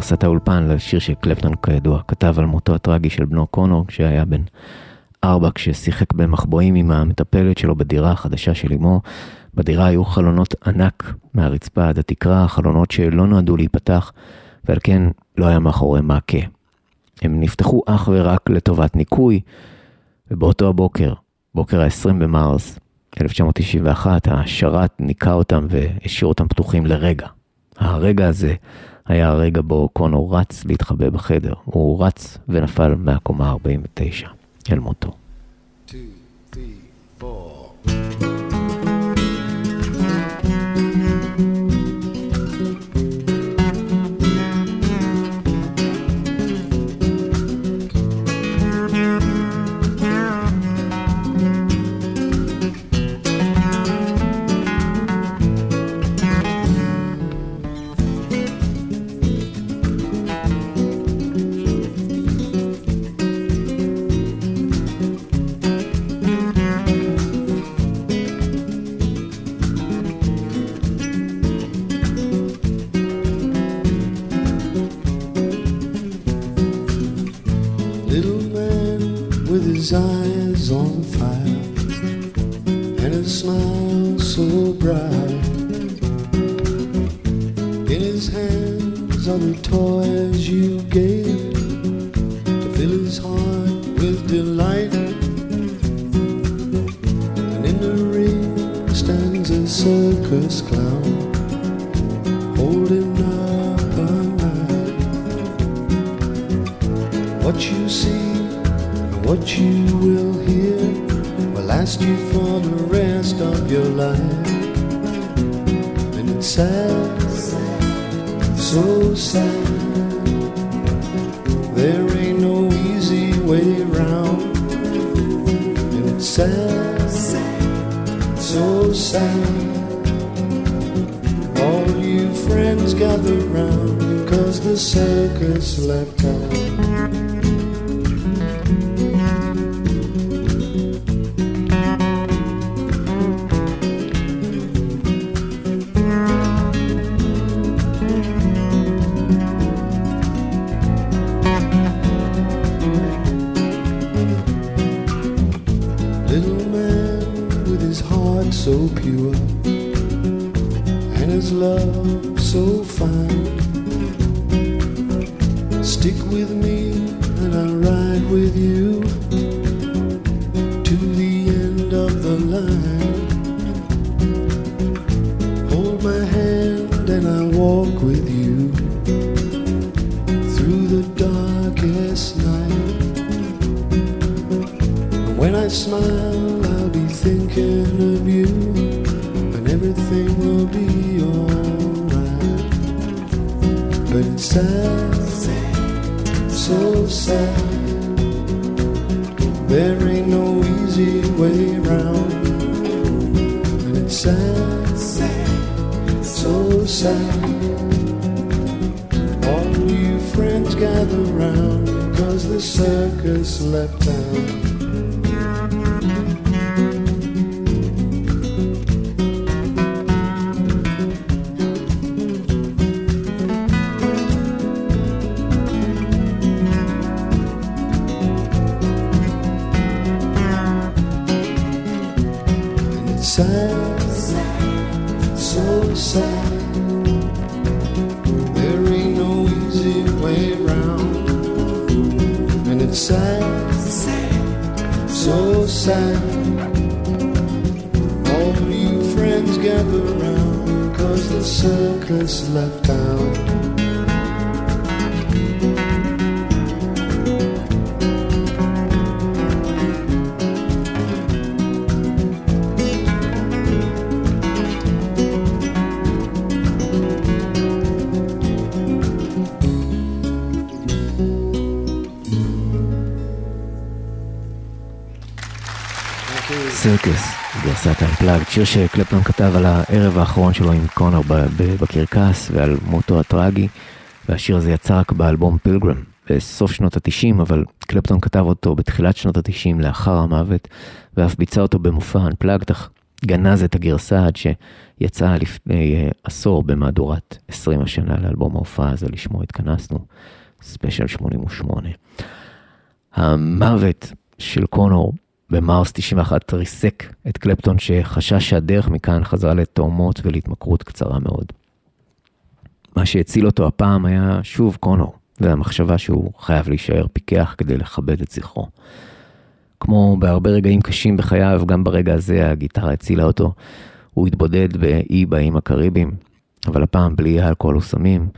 גרסת האולפן לשיר שקלפטון כידוע כתב על מותו הטרגי של בנו קונור כשהיה בן ארבע כששיחק במחבואים עם המטפלת שלו בדירה החדשה של אמו. בדירה היו חלונות ענק מהרצפה עד התקרה, חלונות שלא נועדו להיפתח ועל כן לא היה מאחורי מעקה. הם נפתחו אך ורק לטובת ניקוי, ובאותו הבוקר, בוקר ה-20 במרס 1991, השרת ניקה אותם והשאיר אותם פתוחים לרגע. הרגע הזה היה הרגע בו קונור רץ להתחבא בחדר. הוא רץ ונפל מהקומה 49 אל מותו. The toys you gave to fill his heart with delight. And in the ring stands a circus clown holding up a knife. What you see and what you will hear will last you for the rest of your life. And it's sad, so sad. There ain't no easy way round. And it's sad, so sad. All you friends gather round because the circus left. So pure and his love so fine. Stick with me and I'll ride with you sad, so sad. There ain't no easy way round, and it's sad, so sad. All you friends gather round because the circus left שיר שקלפטון כתב על הערב האחרון שלו עם קונר בקרקס ועל מותו הטרגי, והשיר הזה יצא רק באלבום Pilgrim בסוף שנות התשעים, אבל קלפטון כתב אותו בתחילת שנות התשעים לאחר המוות, ואף ביצע אותו במופע Unplugged, אך גנז את הגרסה עד שיצאה לפני אה, עשור במהדורת 20 השנה לאלבום ההופעה הזה, לשמו התכנסנו, ספיישל 88. המוות של קונור במארס 91 ריסק את קלפטון שחשש שהדרך מכאן חזרה לתאומות ולהתמכרות קצרה מאוד. מה שהציל אותו הפעם היה שוב קונור, והמחשבה שהוא חייב להישאר פיקח כדי לכבד את זכרו. כמו בהרבה רגעים קשים בחייו, גם ברגע הזה הגיטרה הצילה אותו. הוא התבודד באי באיים הקריביים, אבל הפעם בלי אלכוהול וסמים.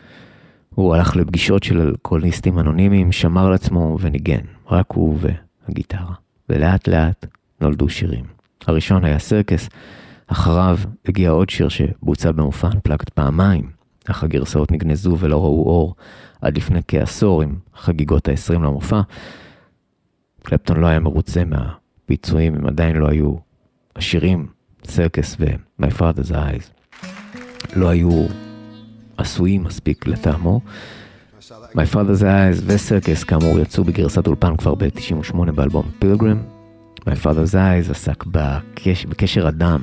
הוא הלך לפגישות של אלכוהוליסטים אנונימיים, שמר על עצמו וניגן, רק הוא והגיטרה. ולאט לאט נולדו שירים. הראשון היה סרקס, אחריו הגיע עוד שיר שבוצע במופע אנפלקט פעמיים, אך הגרסאות נגנזו ולא ראו אור עד לפני כעשור עם חגיגות ה-20 למופע. קלפטון לא היה מרוצה מהביצועים, הם עדיין לא היו השירים, סרקס ו-My Father's Eyes, לא היו עשויים מספיק לטעמו. My Father's Eyes וסרקס כאמור יצאו בגרסת אולפן כבר ב-98 באלבום פילגרם. My Father's Eyes עסק בקש, בקשר הדם,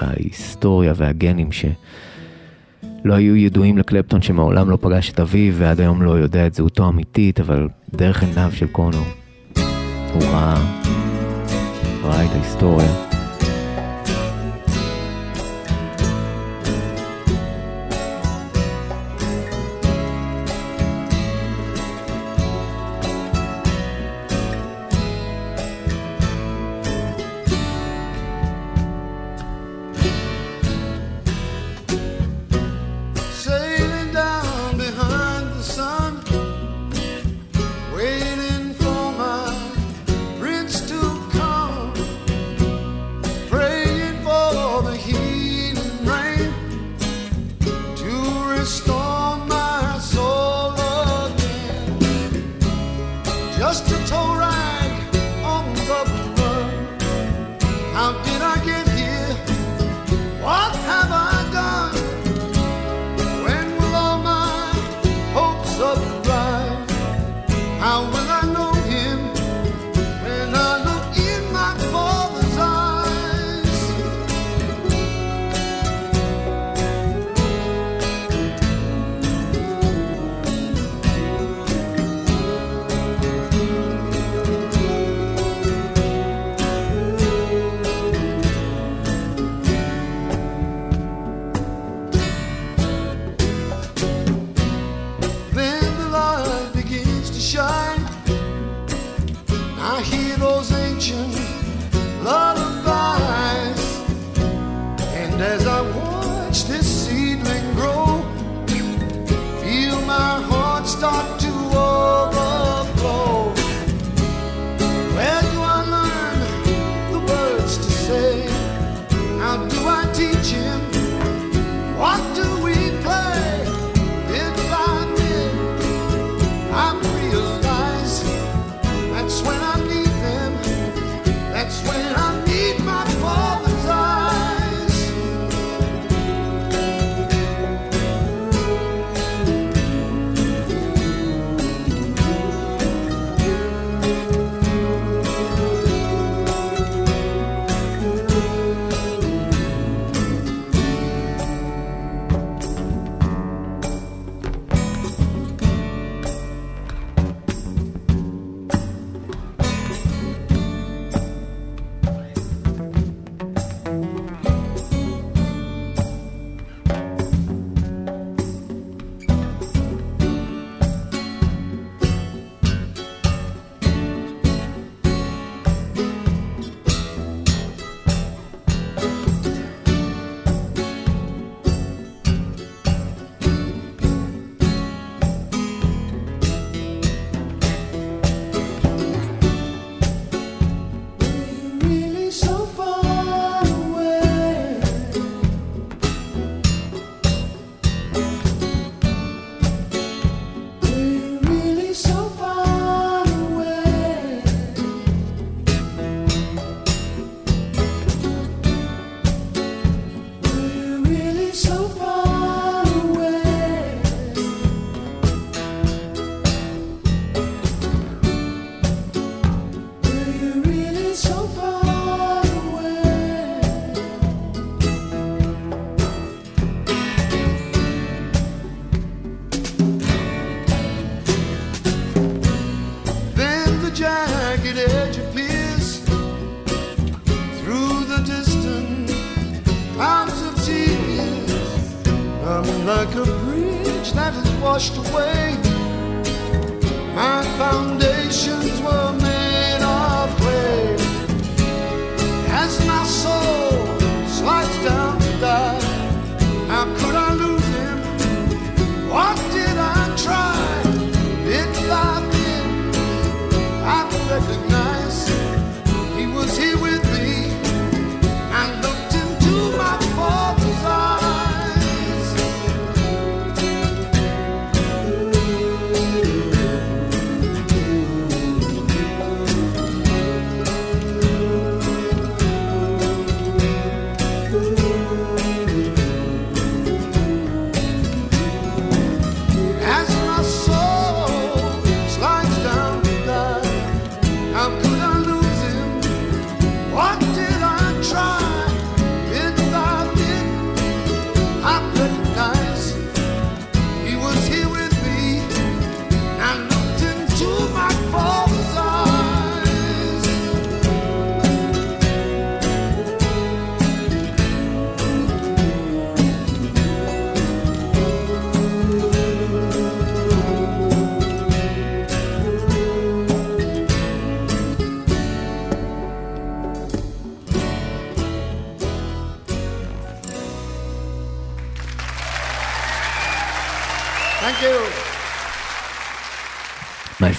בהיסטוריה והגנים שלא היו ידועים לקלפטון שמעולם לא פגש את אביו ועד היום לא יודע את זהותו האמיתית, אבל דרך עיניו של קונור הוא ראה, ראה את ההיסטוריה.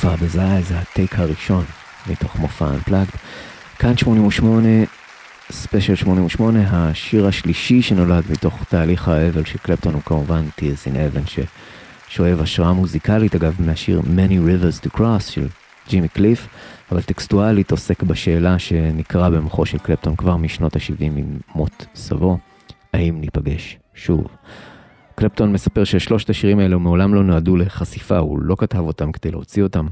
My Father's Eyes זה הטייק הראשון מתוך מופע Unplugged. כאן 88, ספיישל 88, השיר השלישי שנולד מתוך תהליך האבל של קלפטון הוא כמובן Tears in Heaven ששואב השראה מוזיקלית אגב מהשיר Many Rivers to Cross של ג'ימי קליף, אבל טקסטואלית עוסק בשאלה שניקרה במוחו של קלפטון כבר משנות ה-70 עם מות סבו, האם ניפגש שוב. קלפטון מספר ששלושת השירים האלו מעולם לא נועדו לחשיפה, הוא לא כתב אותם כדי להוציא אותם,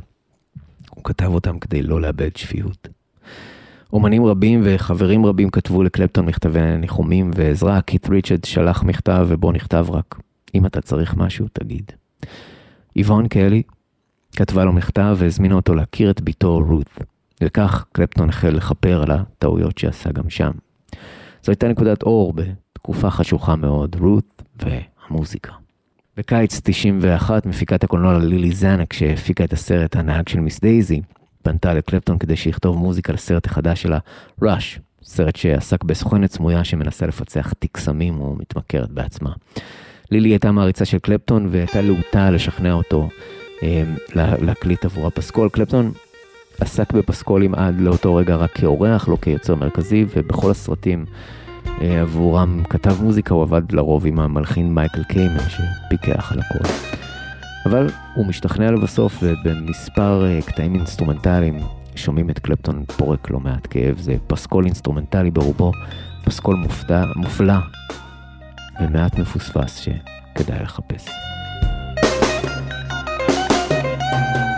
הוא כתב אותם כדי לא לאבד שפיות. אומנים רבים וחברים רבים כתבו לקלפטון מכתבי ניחומים ועזרה, קית' ריצ'רד שלח מכתב ובו נכתב רק, אם אתה צריך משהו, תגיד. איבון קלי כתבה לו מכתב והזמינה אותו להכיר את בתו רות, וכך קלפטון החל לכפר על הטעויות שעשה גם שם. זו הייתה נקודת אור בתקופה חשוכה מאוד, רות והמוזיקה. בקיץ 91 מפיקת הקולנוע לילי זנק שהפיקה את הסרט הנהג של מיס דייזי, פנתה לקלפטון כדי שיכתוב מוזיקה לסרט החדש שלה, ראש, סרט שעסק בסוכנת סמויה שמנסה לפצח תיק סמים או מתמכרת בעצמה. לילי הייתה מעריצה של קלפטון והייתה להוטה לשכנע אותו אה, לה- להקליט עבורה פסקול. קלפטון עסק בפסקולים עד לאותו רגע רק כאורח, לא כיוצר מרכזי, ובכל הסרטים עבורם כתב מוזיקה, הוא עבד לרוב עם המלחין מייקל קיימן שפיקח על הכל. אבל הוא משתכנע לבסוף, ובמספר אה, קטעים אינסטרומנטליים שומעים את קלפטון פורק לא מעט כאב, זה פסקול אינסטרומנטלי ברובו, פסקול מופתע, מופלא ומעט מפוספס שכדאי לחפש. Tracks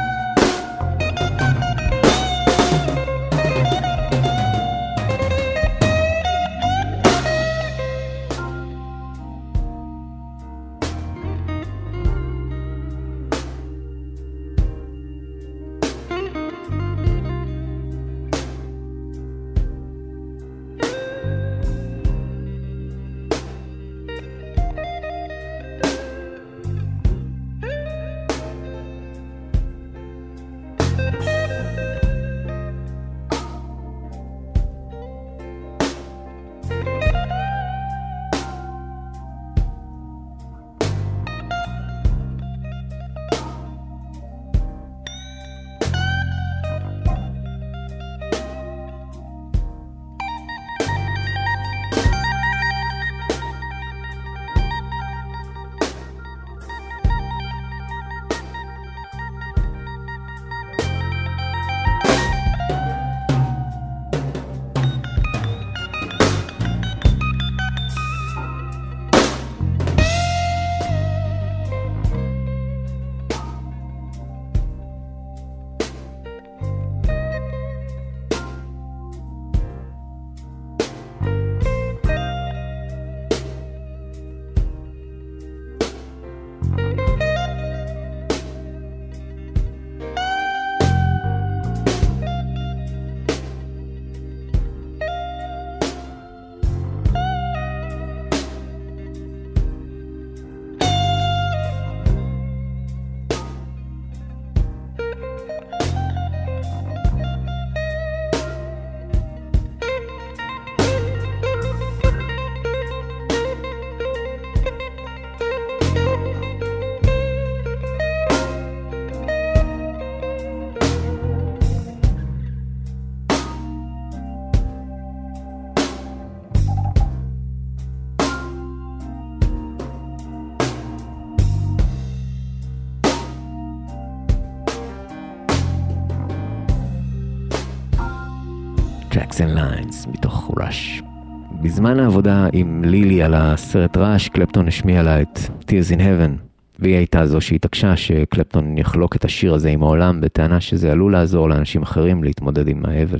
העבודה עם לילי על הסרט ראש, קלפטון השמיע לה את Tears in Heaven, והיא הייתה זו שהתעקשה שקלפטון יחלוק את השיר הזה עם העולם, בטענה שזה עלול לעזור לאנשים אחרים להתמודד עם האבל.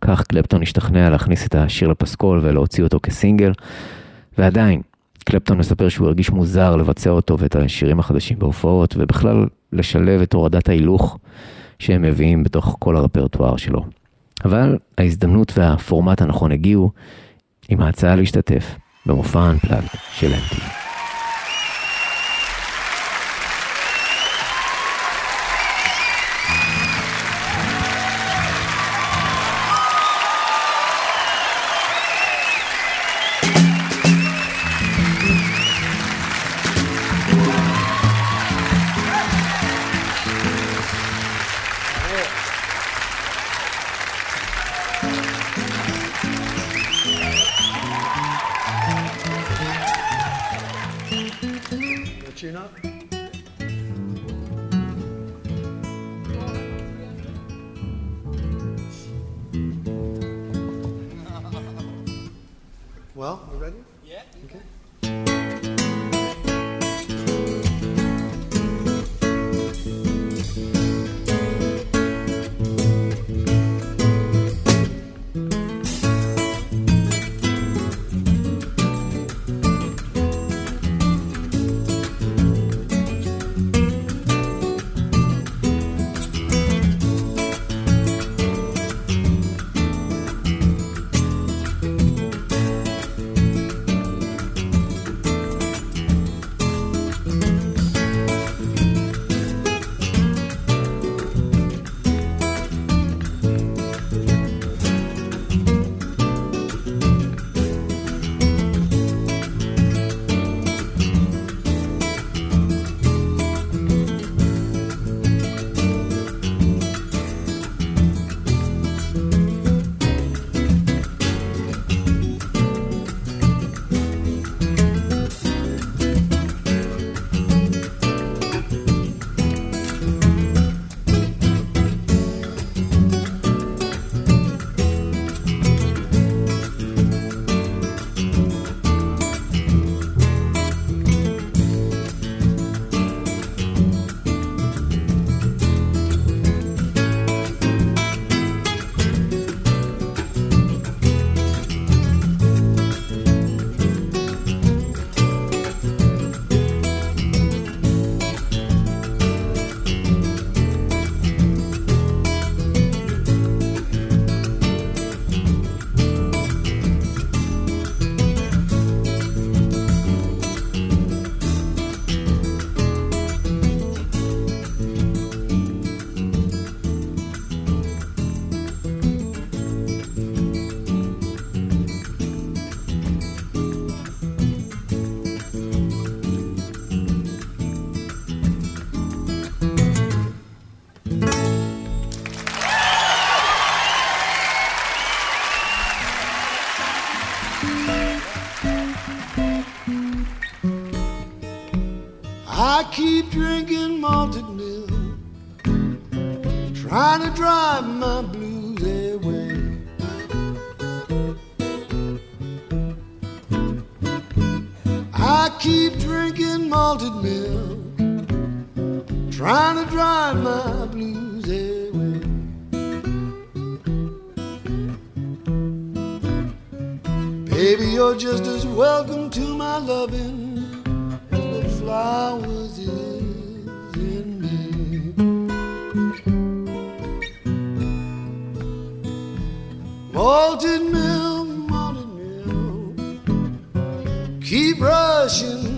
כך קלפטון השתכנע להכניס את השיר לפסקול ולהוציא אותו כסינגל, ועדיין, קלפטון מספר שהוא הרגיש מוזר לבצע אותו ואת השירים החדשים בהופעות, ובכלל לשלב את הורדת ההילוך שהם מביאים בתוך כל הרפרטואר שלו. אבל ההזדמנות והפורמט הנכון הגיעו עם ההצעה להשתתף במופע האנפלאג של MTV. Blues away. Baby, you're just as welcome to my loving as the flowers is in me. Malted milk, malted milk, keep rushing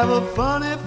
have a funny,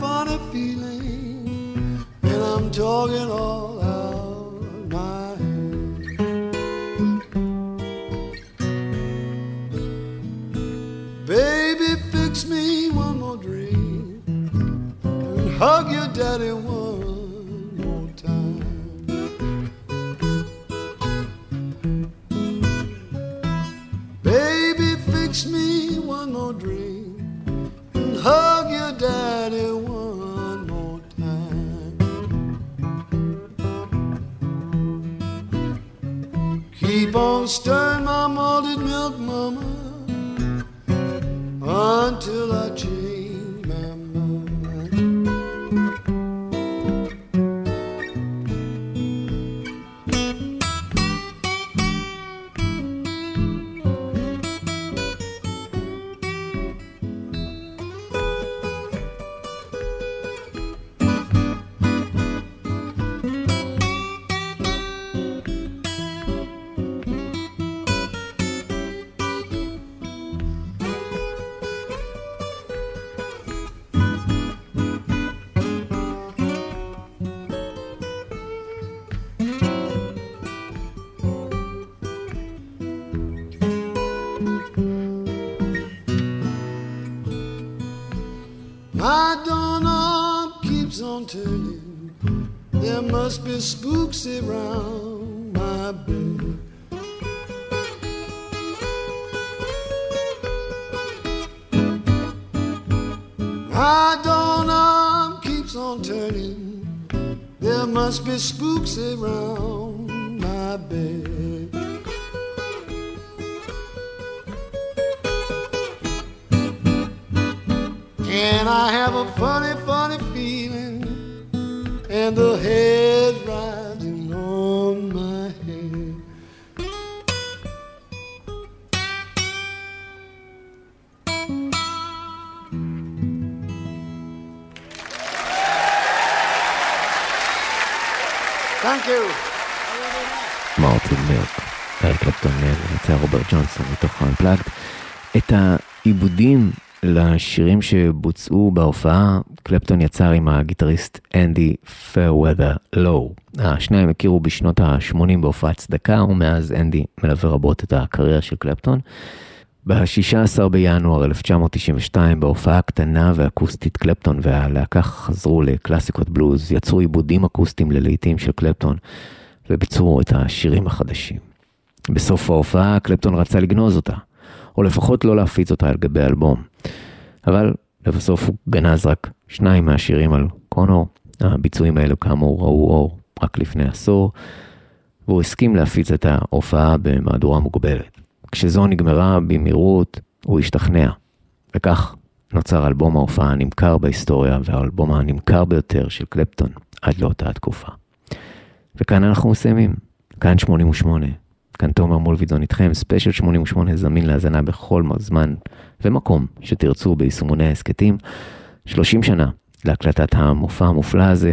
turning. There must be spooks around my bed. My doorknob keeps on turning. There must be spooks around את העיבודים לשירים שבוצעו בהופעה, קלפטון יצר עם הגיטריסט אנדי פרוודר לואו. השניים הכירו בשנות ה-80 בהופעת צדקה, ומאז אנדי מלווה רבות את הקריירה של קלפטון. ב-16 בינואר 1992, בהופעה קטנה ואקוסטית, קלפטון והלהקה חזרו לקלאסיקות בלוז, יצרו עיבודים אקוסטיים ללהיטים של קלפטון, וביצעו את השירים החדשים. בסוף ההופעה, קלפטון רצה לגנוז אותה, או לפחות לא להפיץ אותה על גבי אלבום. אבל לבסוף הוא גנז רק שניים מהשירים על קונור. הביצועים האלו כאמור ראו אור רק לפני עשור, והוא הסכים להפיץ את ההופעה במהדורה מוגבלת. כשזו נגמרה במהירות, הוא השתכנע. וכך נוצר אלבום ההופעה הנמכר בהיסטוריה, והאלבום הנמכר ביותר של קלפטון עד לאותה התקופה. וכאן אנחנו מסיימים. כאן 88. כאן תומר מולוידזון איתכם, ספיישל 88 זמין להאזנה בכל זמן ומקום שתרצו ביישומוני ההסכתים. 30 שנה להקלטת המופע המופלא הזה,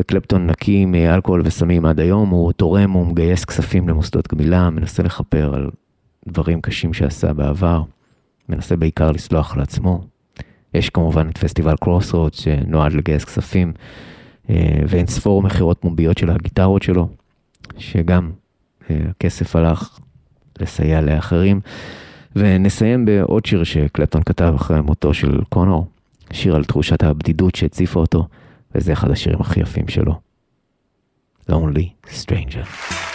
וקלפטון נקי מאלכוהול וסמים עד היום, הוא תורם ומגייס כספים למוסדות גמילה, מנסה לכפר על דברים קשים שעשה בעבר, מנסה בעיקר לסלוח על עצמו. יש כמובן את פסטיבל Crossroads שנועד לגייס כספים, אה, ואין ספור מכירות פומביות של הגיטרות שלו, שגם הכסף הלך לסייע לאחרים. ונסיים בעוד שיר שקלפטון כתב אחרי מותו של קונור, שיר על תחושת הבדידות שהציפה אותו, וזה אחד השירים הכי יפים שלו. Lonely Stranger.